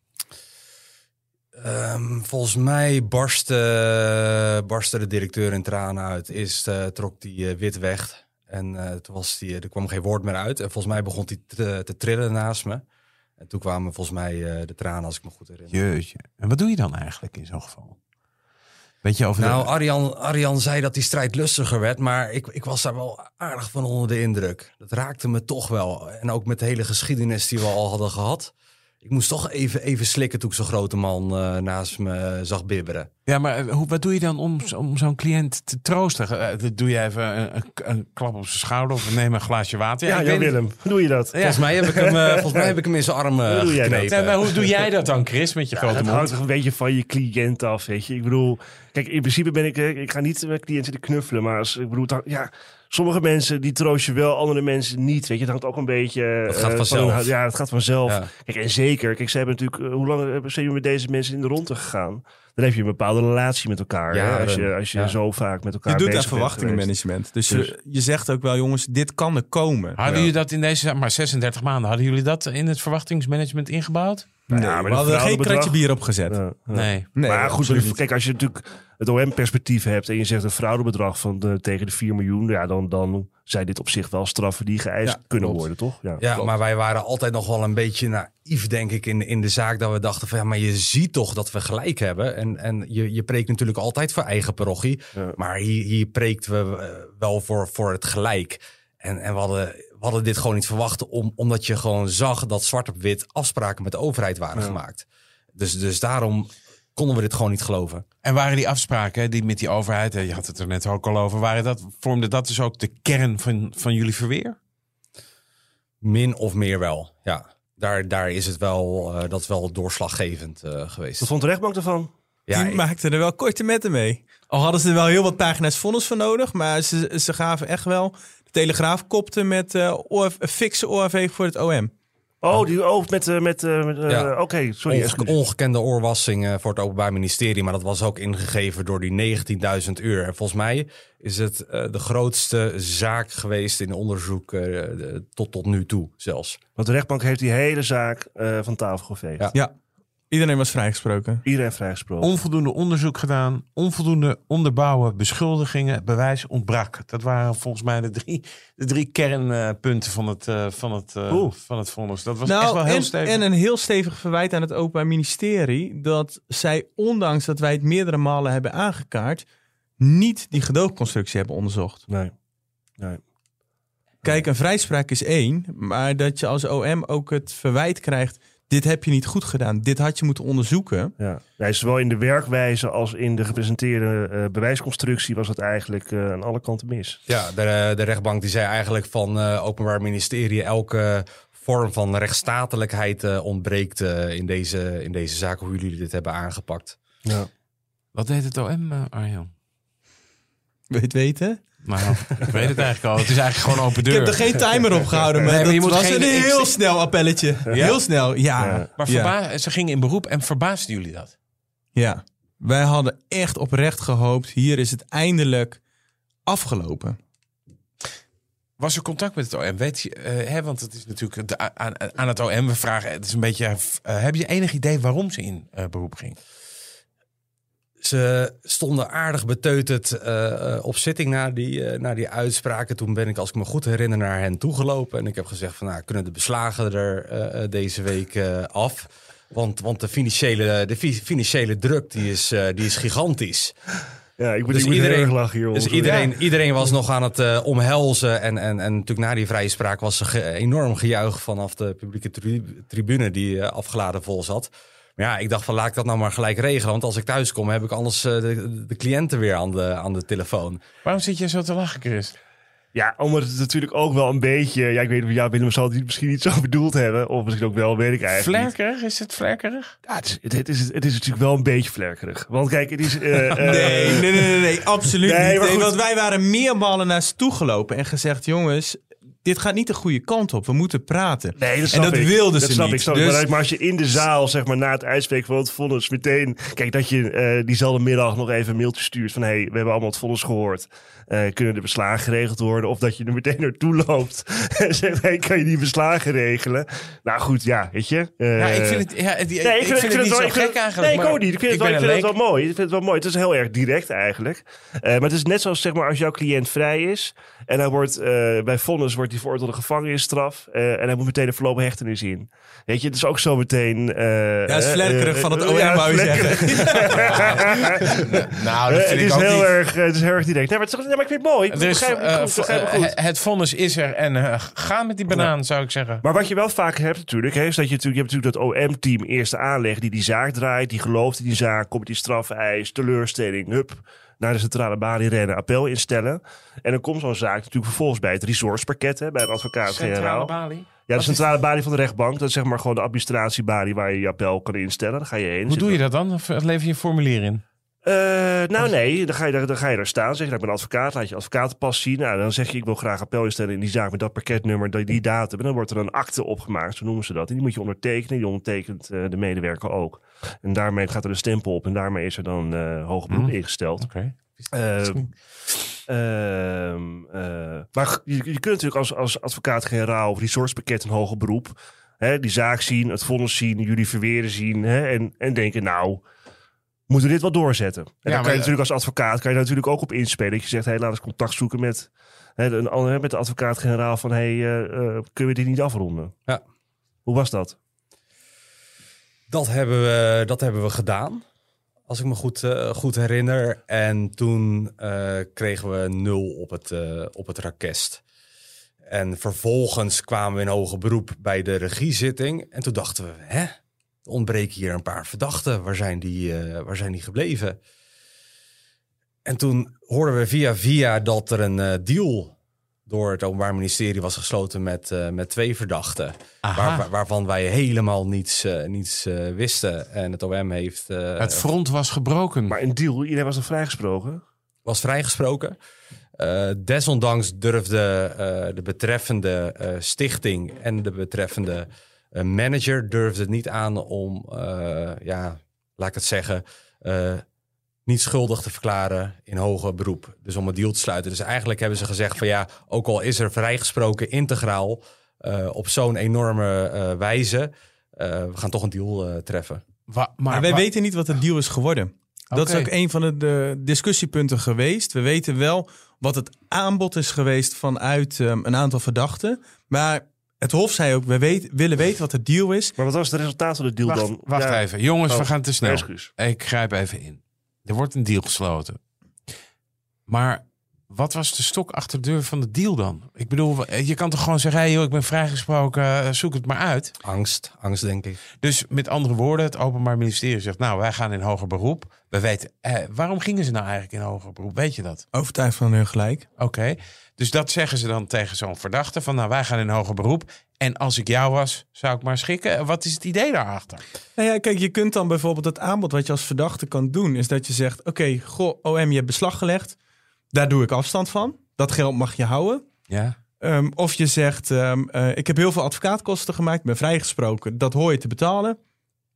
Ehm, volgens mij barstte, barstte de directeur in tranen uit. Eerst eh, trok die wit weg. En eh, toen was die, er kwam geen woord meer uit. En volgens mij begon hij te, te trillen naast me. En toen kwamen volgens mij de tranen, als ik me goed herinner. Jeetje. En wat doe je dan eigenlijk in zo'n geval? Weet je over de- Nou, Arjan, Arjan zei dat die strijd lustiger werd, maar ik, ik was daar wel aardig van onder de indruk. Dat raakte me toch wel. En ook met de hele geschiedenis die we al hadden gehad. Ik moest toch even, even slikken toen ik zo'n grote man eh, naast me zag bibberen. Ja, maar eh, hoe, wat doe je dan om, om zo'n cliënt te troosten? Dat doe je even een, een, een klap op zijn schouder of neem een glaasje water? Ja, Jan Willem, hoe doe je dat? Ja. Volgens, mij heb ik hem, [laughs] volgens mij heb ik hem in zijn arm eh, Hoe doe jij dat? geknepen. Nee, maar hoe doe jij dat dan, Chris, met je grote mond? hangt toch een beetje van je cliënt af, weet je. Ik bedoel, kijk, in principe ben ik, ik ga niet met cliënten zitten knuffelen, maar als, ik bedoel, dan- ja, sommige mensen die troost je wel, andere mensen niet, weet je. Het hangt ook een beetje... Eh, gaat van vanzelf. ja, het gaat vanzelf. Ja. Kijk, en zeker, kijk, ze hebben natuurlijk, eh, hoe lang zijn jullie met deze mensen in de ronde gegaan? Dan heb je een bepaalde relatie met elkaar, hè? Jaren. Als je, als je Ja. zo vaak met elkaar Je doet bezig geweest. verwachtingenmanagement. Dus, Dus- je, je zegt ook wel, jongens, dit kan er komen. Hadden jullie dat in deze maar 36 maanden, hadden jullie dat in het verwachtingsmanagement ingebouwd? Nee, Ja, maar we hadden geen fraudebedrag- kratje bier opgezet. Ja, ja. Nee. Nee, maar goed, kijk, als je natuurlijk het OM-perspectief hebt en je zegt een fraudebedrag van de, tegen de 4 miljoen, ja, dan, dan zijn dit op zich wel straffen die geëist Ja, kunnen klopt. worden, toch? Ja, Ja, maar wij waren altijd nog wel een beetje naïef, denk ik, in, in de zaak. Dat we dachten van, ja, maar je ziet toch dat we gelijk hebben. En, en je, je preekt natuurlijk altijd voor eigen parochie. Ja. Maar hier, hier preekten we eh, wel voor, voor het gelijk. En, en we, hadden, we hadden dit gewoon niet verwacht, om, omdat je gewoon zag dat zwart op wit afspraken met de overheid waren Ja. gemaakt. Dus, dus daarom konden we dit gewoon niet geloven. En waren die afspraken die met die overheid, je had het er net ook al over, waren dat, vormde dat dus ook de kern van, van jullie verweer? Min of meer wel, ja. Daar, daar is het wel, eh, dat is wel doorslaggevend eh, geweest. Wat vond de rechtbank ervan? Ja, die maakten er wel korte metten mee. Al hadden ze er wel heel wat pagina's vonnis voor nodig. Maar ze, ze gaven echt wel... De Telegraaf kopte met eh OF, een fikse ORV voor het OM. Oh, die oh, met, met, eh, met, eh, Ja. oké, sorry. Onge- excuus. ongekende oorwassing voor het Openbaar Ministerie. Maar dat was ook ingegeven door die 19.000 uur. En volgens mij is het de grootste zaak geweest in onderzoek de- tot, tot nu toe zelfs. Want de rechtbank heeft die hele zaak van tafel geveegd. Ja. Ja, iedereen was vrijgesproken. Iedereen vrijgesproken. Onvoldoende onderzoek gedaan, onvoldoende onderbouwen, beschuldigingen, bewijs ontbrak. Dat waren volgens mij de drie, de drie kernpunten van het, eh, van het, eh, van het vonnis. Dat was echt wel heel Nou, en, stevig. en een heel stevig verwijt aan het Openbaar Ministerie... dat zij, ondanks dat wij het meerdere malen hebben aangekaart... niet die gedoogconstructie hebben onderzocht. Nee. nee. Kijk, een vrijspraak is één, maar dat je als OM ook het verwijt krijgt: dit heb je niet goed gedaan, dit had je moeten onderzoeken. Ja. Nee, zowel in de werkwijze als in de gepresenteerde eh, bewijsconstructie was het eigenlijk eh, aan alle kanten mis. Ja, de, de rechtbank die zei eigenlijk van eh, Openbaar Ministerie... elke vorm van rechtsstatelijkheid ontbreekt in, deze, in deze zaak... hoe jullie dit hebben aangepakt. Ja. Wat deed het OM, Arjan? Het weten? Nou, ik weet het eigenlijk al. Het is eigenlijk gewoon open Ik deur. heb er geen timer op gehouden, maar, Nee, maar je dat moet was geen- een ik- heel snel appelletje. Heel snel, ja. Ja. Maar verba- ze gingen in beroep en verbaasden jullie dat? ja. Wij hadden echt oprecht gehoopt, hier is het eindelijk afgelopen. Was er contact met het OM? Weet je, eh, hè, want het is natuurlijk de- aan, aan het OM. We vragen, het is een beetje. eh, heb je enig idee waarom ze in eh, beroep ging? Ze stonden aardig beteuterd eh, eh, op zitting na die, na die uitspraken. Toen ben ik, als ik me goed herinner, naar hen toegelopen. En ik heb gezegd van, nou, kunnen de beslagen er deze week af? Want, want de, financiële, de fi- financiële druk die is, die is gigantisch. Ja, ik moet, Dus iedereen- erg lachen hier. Dus iedereen, iedereen was nog aan het omhelzen. En, en, en natuurlijk na die vrije spraak was er ge- enorm gejuich vanaf de publieke tri- tribune die afgeladen vol zat. Maar ja, ik dacht van laat ik dat nou maar gelijk regelen. Want als ik thuis kom heb ik anders eh, de, de cliënten weer aan de, aan de telefoon. Waarom zit je zo te lachen, Chris? Ja, omdat het natuurlijk ook wel een beetje... Ja, ik weet niet, ja, Willem zal het misschien niet zo [laughs] bedoeld hebben. Of misschien ook wel, weet ik eigenlijk niet. Vlerkerig? Is het vlerkerig? Ja, het, is, het, het is, het is natuurlijk wel een beetje vlerkerig. Want kijk, het is... eh, [laughs] eh, Nee, nee, nee, nee, nee, absoluut Nee, niet. want wij waren meermalen naar ze toe gelopen en gezegd: jongens, dit gaat niet de goede kant op. We moeten praten. Nee, dat en dat ik. wilden dat ze snap niet. Ik, snap ik. Dus- Maar, maar als je in de zaal, zeg maar, na het uitspreken van het vonnis meteen... Kijk, dat je eh, diezelfde middag nog even een mailtje stuurt van... hey, we hebben allemaal het vonnis gehoord. Eh, kunnen de beslagen geregeld worden? Of dat je er meteen naartoe loopt [laughs] en zegt... hey, kan je die beslagen regelen? Nou goed, ja, weet je. Eh, ja, ik vind het, ja, Nee, ik vind, het niet wel- zo ik gek eigenlijk. Nee, ik maar ook niet. Ik vind, het, wel, ik vind het wel mooi. Ik vind het wel mooi. Het is heel erg direct eigenlijk. Maar het is net zoals zeg maar, als jouw cliënt vrij is. En hij wordt, bij vonnis wordt hij veroordeelde gevangenisstraf. eh, en hij moet meteen een voorlopige hechtenis in. Weet je, het is ook zo meteen... eh, Ja, is eh, vlekkerig van het OM, ja, wou je vlekkerig. [laughs] Nou, Eh, dat het vind ik is ook heel niet. erg, het is heel erg direct. Nee, maar, het is, nee, maar ik vind het mooi. Ik is, begrijp het goed, begrijp het goed. het vonnis is er en eh, ga met die banaan, zou ik zeggen. Maar wat je wel vaak hebt natuurlijk, hè, is dat je natuurlijk, je hebt natuurlijk dat OM-team eerste aanleg die die zaak draait, die gelooft in die zaak, komt die strafeis, teleurstelling, hup, naar de centrale balie rennen, appel instellen. En dan komt zo'n zaak natuurlijk vervolgens bij het resourcepakket, hè, bij een advocaat-generaal. Ja, de centrale balie van de rechtbank, dat is zeg maar gewoon de administratiebalie waar je je appel kan instellen. Dan ga je heen. Hoe doe je dat dan? Of lever je een formulier in? Eh, nou nee, dan ga, je, daar- dan ga je daar staan. Zeg je, nou, ik ben advocaat, laat je advocatenpas zien. Nou, dan zeg je, ik wil graag appel instellen in die zaak met dat pakketnummer, die, die datum. En dan wordt er een akte opgemaakt, zo noemen ze dat. En die moet je ondertekenen, die ondertekent eh, de medewerker ook. En daarmee gaat er een stempel op en daarmee is er dan eh hoger beroep Mhm. ingesteld. Oké. Eh, ehm, eh, maar je, je kunt natuurlijk als, als advocaat-generaal of resourcepakket een hoger beroep... Hè, die zaak zien, het vonnis zien, jullie verweren zien hè, en, en denken, nou, moeten we dit wel doorzetten? En dan kan je natuurlijk als advocaat kan je daar natuurlijk ook op inspelen. Dat je zegt, hey, laat eens contact zoeken met, hè, een, ander- met de advocaat-generaal van, hey, eh, eh, kunnen we dit niet afronden? Ja. Hoe was dat? Dat hebben we, dat hebben we gedaan. Als ik me goed, eh, goed herinner. En toen eh, kregen we nul op het, eh, op het rakest. En vervolgens kwamen we in hoger beroep bij de regiezitting. En toen dachten we, hè? Er ontbreken hier een paar verdachten. Waar zijn die, eh, waar zijn die gebleven? En toen hoorden we via via dat er een eh, deal door het Openbaar Ministerie was gesloten met, eh, met twee verdachten. Waar, waarvan wij helemaal niets, eh, niets eh, wisten. En het OM heeft, eh, Het front was gebroken. Maar een deal, iedereen was nog vrijgesproken? was vrijgesproken. Eh, desondanks durfde eh, de betreffende eh, stichting en de betreffende eh, manager durfde het niet aan om, eh, ja, laat ik het zeggen, eh, niet schuldig te verklaren in hoger beroep. Dus om een deal te sluiten. Dus eigenlijk hebben ze gezegd van ja, ook al is er vrijgesproken integraal eh, op zo'n enorme eh, wijze, eh, we gaan toch een deal eh, treffen. Wa- Maar wij wa- weten niet wat de deal is geworden. Dat is ook een van de, de discussiepunten geweest. We weten wel wat het aanbod is geweest vanuit ehm, een aantal verdachten. Maar het Hof zei ook, we weet, willen weten wat de deal is. Maar wat was het resultaat van de deal Wacht, dan? wacht Ja. even. Jongens, Oh, we gaan te snel. excuus. Ik grijp even in. Er wordt een deal gesloten. Maar wat was de stok achter de deur van de deal dan? Ik bedoel, je kan toch gewoon zeggen... Hey, joh, ik ben vrijgesproken, eh, zoek het maar uit. Angst, angst denk ik. Dus met andere woorden, het Openbaar Ministerie zegt... nou, wij gaan in hoger beroep. We weten, eh, waarom gingen ze nou eigenlijk in hoger beroep? Weet je dat? Overtuigd van hun gelijk. Oké, dus dat zeggen ze dan tegen zo'n verdachte... van nou, wij gaan in hoger beroep. En als ik jou was, zou ik maar schikken. Wat is het idee daarachter? Nou ja, kijk, je kunt dan bijvoorbeeld het aanbod wat je als verdachte kan doen, is dat je zegt: Oké, goh, OM, je hebt beslag gelegd. Daar doe ik afstand van. Dat geld mag je houden. Ja, Ehm, of je zegt: ehm, eh, Ik heb heel veel advocaatkosten gemaakt, ben vrijgesproken. Dat hoor je te betalen.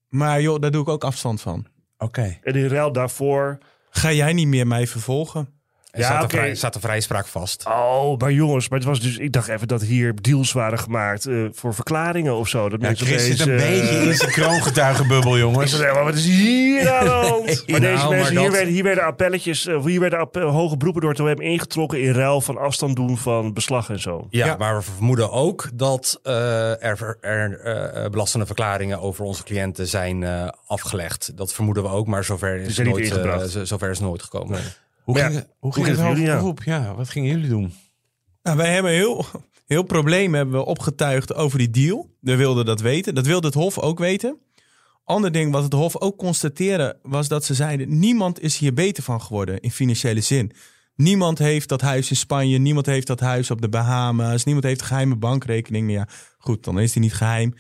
Maar joh, daar doe ik ook afstand van. oké. En in ruil daarvoor... Ga jij niet meer mij vervolgen? Er Ja, vrij, staat de vrijspraak vast. Oh, maar jongens, maar het was dus... Ik dacht even dat hier deals waren gemaakt eh, voor verklaringen of zo. Dat Ja, mensen Chris zit een eh, beetje in zijn kroongetuigenbubbel, [laughs] Ik jongens. zei, maar wat is hier aan de hand? [laughs] maar deze nou, maar mensen, hier, dat- werden, hier werden appelletjes, eh, hier werden hoge beroepen door het OM ingetrokken in ruil van afstand doen van beslag en zo. Ja, Ja. maar we vermoeden ook dat eh, er, er eh, belastende verklaringen over onze cliënten zijn eh, afgelegd. Dat vermoeden we ook, maar zover is, zijn het niet nooit, eh, zover is het nooit gekomen. Hoe ging, ja, het- hoe ging het ging jullie, ja? wat gingen jullie doen? Nou, wij hebben heel, heel probleem hebben we opgetuigd over die deal. We wilden dat weten. Dat wilde het Hof ook weten. Ander ding wat het Hof ook constateerde was dat ze zeiden: niemand is hier beter van geworden in financiële zin. Niemand heeft dat huis in Spanje, niemand heeft dat huis op de Bahama's, niemand heeft een geheime bankrekening. Ja, goed, dan is die niet geheim.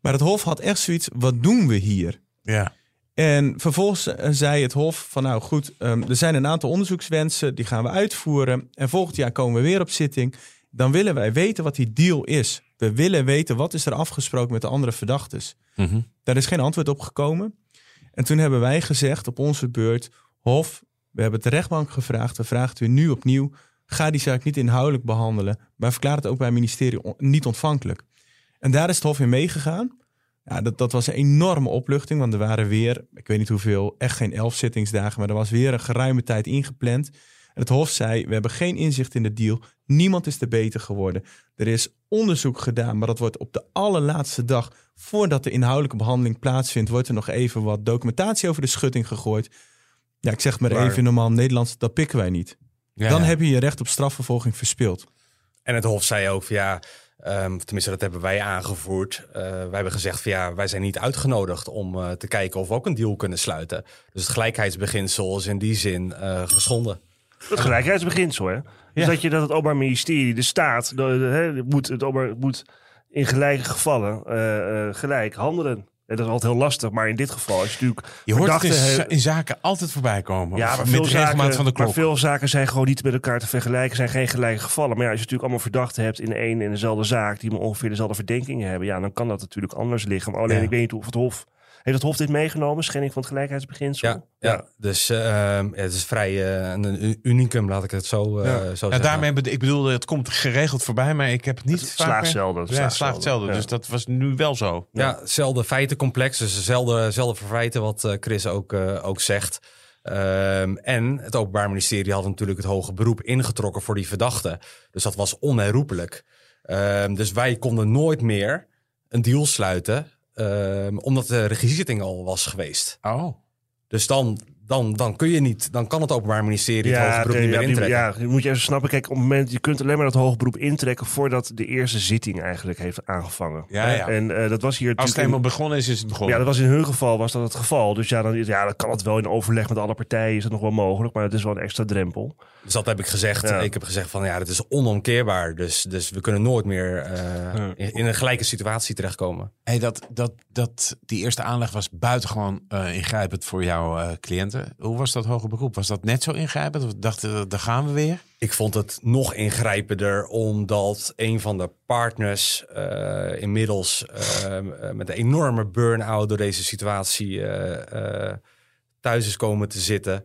Maar het Hof had echt zoiets: wat doen we hier? Ja. En vervolgens eh, zei het Hof van nou goed, ehm, er zijn een aantal onderzoekswensen, die gaan we uitvoeren. En volgend jaar komen we weer op zitting. Dan willen wij weten wat die deal is. We willen weten wat is er afgesproken met de andere verdachtes. Mhm. Daar is geen antwoord op gekomen. En toen hebben wij gezegd op onze beurt, Hof, we hebben het de rechtbank gevraagd. We vragen het u nu opnieuw. Ga die zaak niet inhoudelijk behandelen, maar verklaar het ook bij het ministerie on- niet ontvankelijk. En daar is het Hof in meegegaan. Ja, dat, dat was een enorme opluchting, want er waren weer, ik weet niet hoeveel, echt geen elf zittingsdagen, maar er was weer een geruime tijd ingepland. En het Hof zei, we hebben geen inzicht in de deal. Niemand is er beter geworden. Er is onderzoek gedaan, maar dat wordt op de allerlaatste dag... voordat de inhoudelijke behandeling plaatsvindt... wordt er nog even wat documentatie over de schutting gegooid. Ja, ik zeg maar even normaal Nederlands, dat pikken wij niet. Ja, Dan ja. heb je je recht op strafvervolging verspeeld. En het Hof zei ook van ehm, tenminste dat hebben wij aangevoerd. Eh, wij hebben gezegd van ja, wij zijn niet uitgenodigd om eh, te kijken of we ook een deal kunnen sluiten. Dus het gelijkheidsbeginsel is in die zin eh, geschonden. Het gelijkheidsbeginsel, hè? Dus dat je dat het Openbaar Ministerie, de staat, de, de- hè, moet, het openbaar, moet in gelijke gevallen gelijk handelen. En dat is altijd heel lastig, maar in dit geval is het natuurlijk... Je hoort het in, zaken altijd voorbij komen. Ja, maar veel, zaken, van de klok. maar veel zaken zijn gewoon niet met elkaar te vergelijken, zijn geen gelijke gevallen. Maar ja, als je natuurlijk allemaal verdachten hebt in één en dezelfde zaak, die maar ongeveer dezelfde verdenkingen hebben, ja, dan kan dat natuurlijk anders liggen. Maar alleen, Ja. ik weet niet of het Hof... Heeft het Hof dit meegenomen, schending van het gelijkheidsbeginsel? Ja, ja. dus eh, ja, het is vrij eh, een, unicum, laat ik het zo, eh, Ja. zo Ja, zeggen. daarmee, ik bedoel, het komt geregeld voorbij, maar ik heb het niet Het slaagt zelden, het Ja, slaagt het slaagt zelden, zelden. ja. Dus dat was nu wel zo. Ja, hetzelfde feitencomplex, dus dezelfde, dezelfde verwijten wat eh, Chris ook, ook zegt. Ehm, en het Openbaar Ministerie had natuurlijk het hoge beroep ingetrokken voor die verdachte. Dus dat was onherroepelijk. Ehm, dus wij konden nooit meer een deal sluiten, ehm, omdat de regiezitting al was geweest. Oh. Dus dan, dan, dan kun je niet, dan kan het Openbaar Ministerie het hoge beroep niet meer ja, die- intrekken. Ja, moet je even snappen. Kijk, op het moment, je kunt alleen maar dat hoge beroep intrekken voordat de eerste zitting eigenlijk heeft aangevangen. Ja, ja. En eh, dat was hier Als het eenmaal begonnen is, is het begonnen. Ja, dat was in hun geval was dat het geval. Dus ja, dan, ja, dan kan het wel in overleg met alle partijen is het nog wel mogelijk. Maar het is wel een extra drempel. Dus dat heb ik gezegd. Ja. Ik heb gezegd van ja, dat is onomkeerbaar. Dus, dus we kunnen nooit meer eh, in, in een gelijke situatie terechtkomen. Hey, dat, dat, dat, die eerste aanleg was buitengewoon eh ingrijpend voor jouw eh, Hoe was dat hoger beroep? Was dat net zo ingrijpend? Of dachten we, daar gaan we weer? Ik vond het nog ingrijpender omdat een van de partners eh, inmiddels eh, eh, met een enorme burn-out door deze situatie eh, thuis is komen te zitten.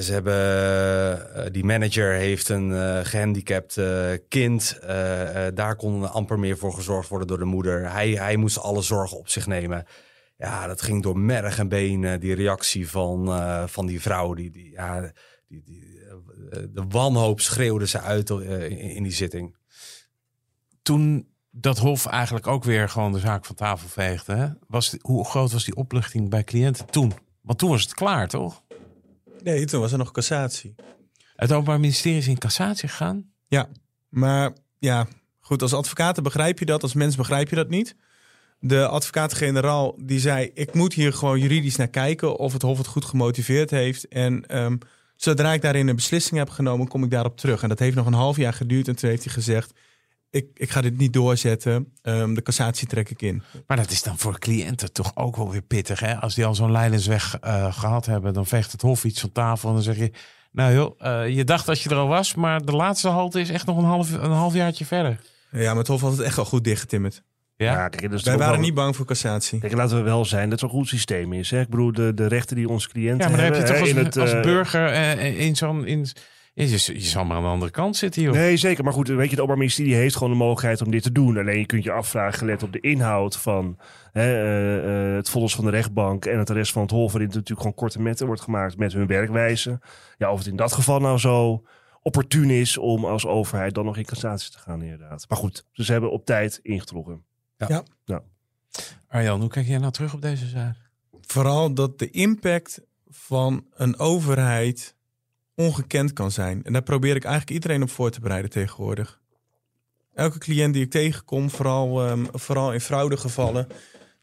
Ze hebben, die manager heeft een eh, gehandicapt eh, kind. Daar kon amper meer voor gezorgd worden door de moeder. Hij, hij moest alle zorgen op zich nemen. Ja, dat ging door merg en been, eh, die reactie van, eh, van die vrouw. Die, die, ja, die, die, eh, de wanhoop schreeuwde ze uit eh, in, in die zitting. Toen dat Hof eigenlijk ook weer gewoon de zaak van tafel veegde. Hè? Was, die- hoe groot was die opluchting bij cliënten toen? Want toen was het klaar, toch? Nee, toen was er nog cassatie. Het Openbaar Ministerie is in cassatie gegaan. Ja, maar ja, goed, als advocaat begrijp je dat, als mens begrijp je dat niet. De advocaat-generaal die zei, ik moet hier gewoon juridisch naar kijken of het Hof het goed gemotiveerd heeft. En ehm, zodra ik daarin een beslissing heb genomen, kom ik daarop terug. En dat heeft nog een half jaar geduurd en toen heeft hij gezegd, ik, ik ga dit niet doorzetten, Ehm, de cassatie trek ik in. Maar dat is dan voor cliënten toch ook wel weer pittig. Hè? Als die al zo'n lijdensweg eh, gehad hebben, dan veegt het Hof iets van tafel. En dan zeg je, nou joh, eh, je dacht dat je er al was, maar de laatste halte is echt nog een half, een halfjaartje verder. Ja, maar het Hof had het echt al goed dichtgetimmerd. Ja? Ja, kijk, dat is Wij waren wel- niet bang voor cassatie. Kijk, laten we wel zijn dat het een goed systeem is. Hè? Ik bedoel, de, de rechten die onze cliënten Ja, maar dan heb je hebben, toch als, in het, als eh, burger eh, in zo'n... In, je, je zal maar aan de andere kant zitten, joh. Nee, zeker. Maar goed, weet je, het Openbaar Ministerie heeft gewoon de mogelijkheid om dit te doen. Alleen je kunt je afvragen, gelet op de inhoud van hè, eh, het vonnis van de rechtbank en het rest van het Hof, waarin natuurlijk gewoon korte metten wordt gemaakt met hun werkwijze. Ja, of het in dat geval nou zo opportun is om als overheid dan nog in cassatie te gaan, inderdaad. Maar goed, dus ze hebben op tijd ingetrokken. Arjan, hoe kijk jij nou terug op deze zaak? Vooral dat de impact van een overheid ongekend kan zijn. En daar probeer ik eigenlijk iedereen op voor te bereiden tegenwoordig. Elke cliënt die ik tegenkom, vooral, ehm, vooral in fraudegevallen,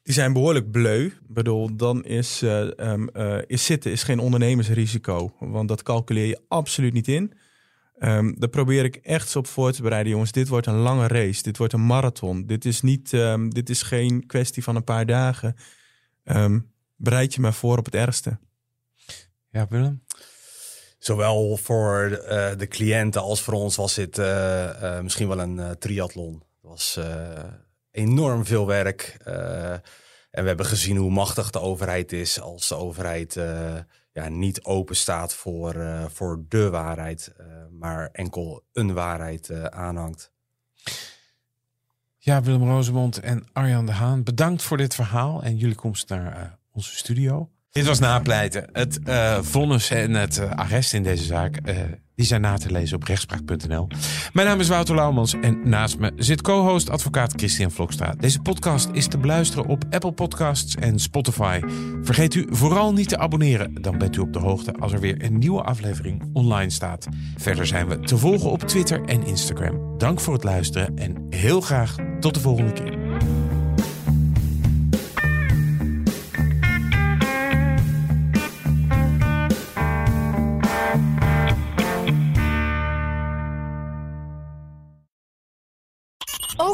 die zijn behoorlijk bleu. Ik bedoel, dan is, eh, ehm, eh, is zitten is geen ondernemersrisico. Want dat calculeer je absoluut niet in. Ehm, daar probeer ik echt zo op voor te bereiden, jongens. Dit wordt een lange race. Dit wordt een marathon. Dit is, niet, ehm, dit is geen kwestie van een paar dagen. Ehm, bereid je maar voor op het ergste. Ja, Willem? Zowel voor eh, de cliënten als voor ons was dit eh, eh, misschien wel een triathlon. Het was eh, enorm veel werk. eh, en we hebben gezien hoe machtig de overheid is als de overheid eh, ja, niet open staat voor, eh, voor de waarheid, eh, maar enkel een waarheid eh, aanhangt. Ja, Willem Rosemond en Arjan de Haan, bedankt voor dit verhaal en jullie komst naar onze studio. Dit was napleiten. Het uh, vonnis en het uh, arrest in deze zaak uh, die zijn na te lezen op rechtspraak.nl. Mijn naam is Wouter Laumans en naast me zit co-host advocaat Christian Vlokstra. Deze podcast is te beluisteren op Apple Podcasts en Spotify. Vergeet u vooral niet te abonneren, dan bent u op de hoogte als er weer een nieuwe aflevering online staat. Verder zijn we te volgen op Twitter en Instagram. Dank voor het luisteren en heel graag tot de volgende keer.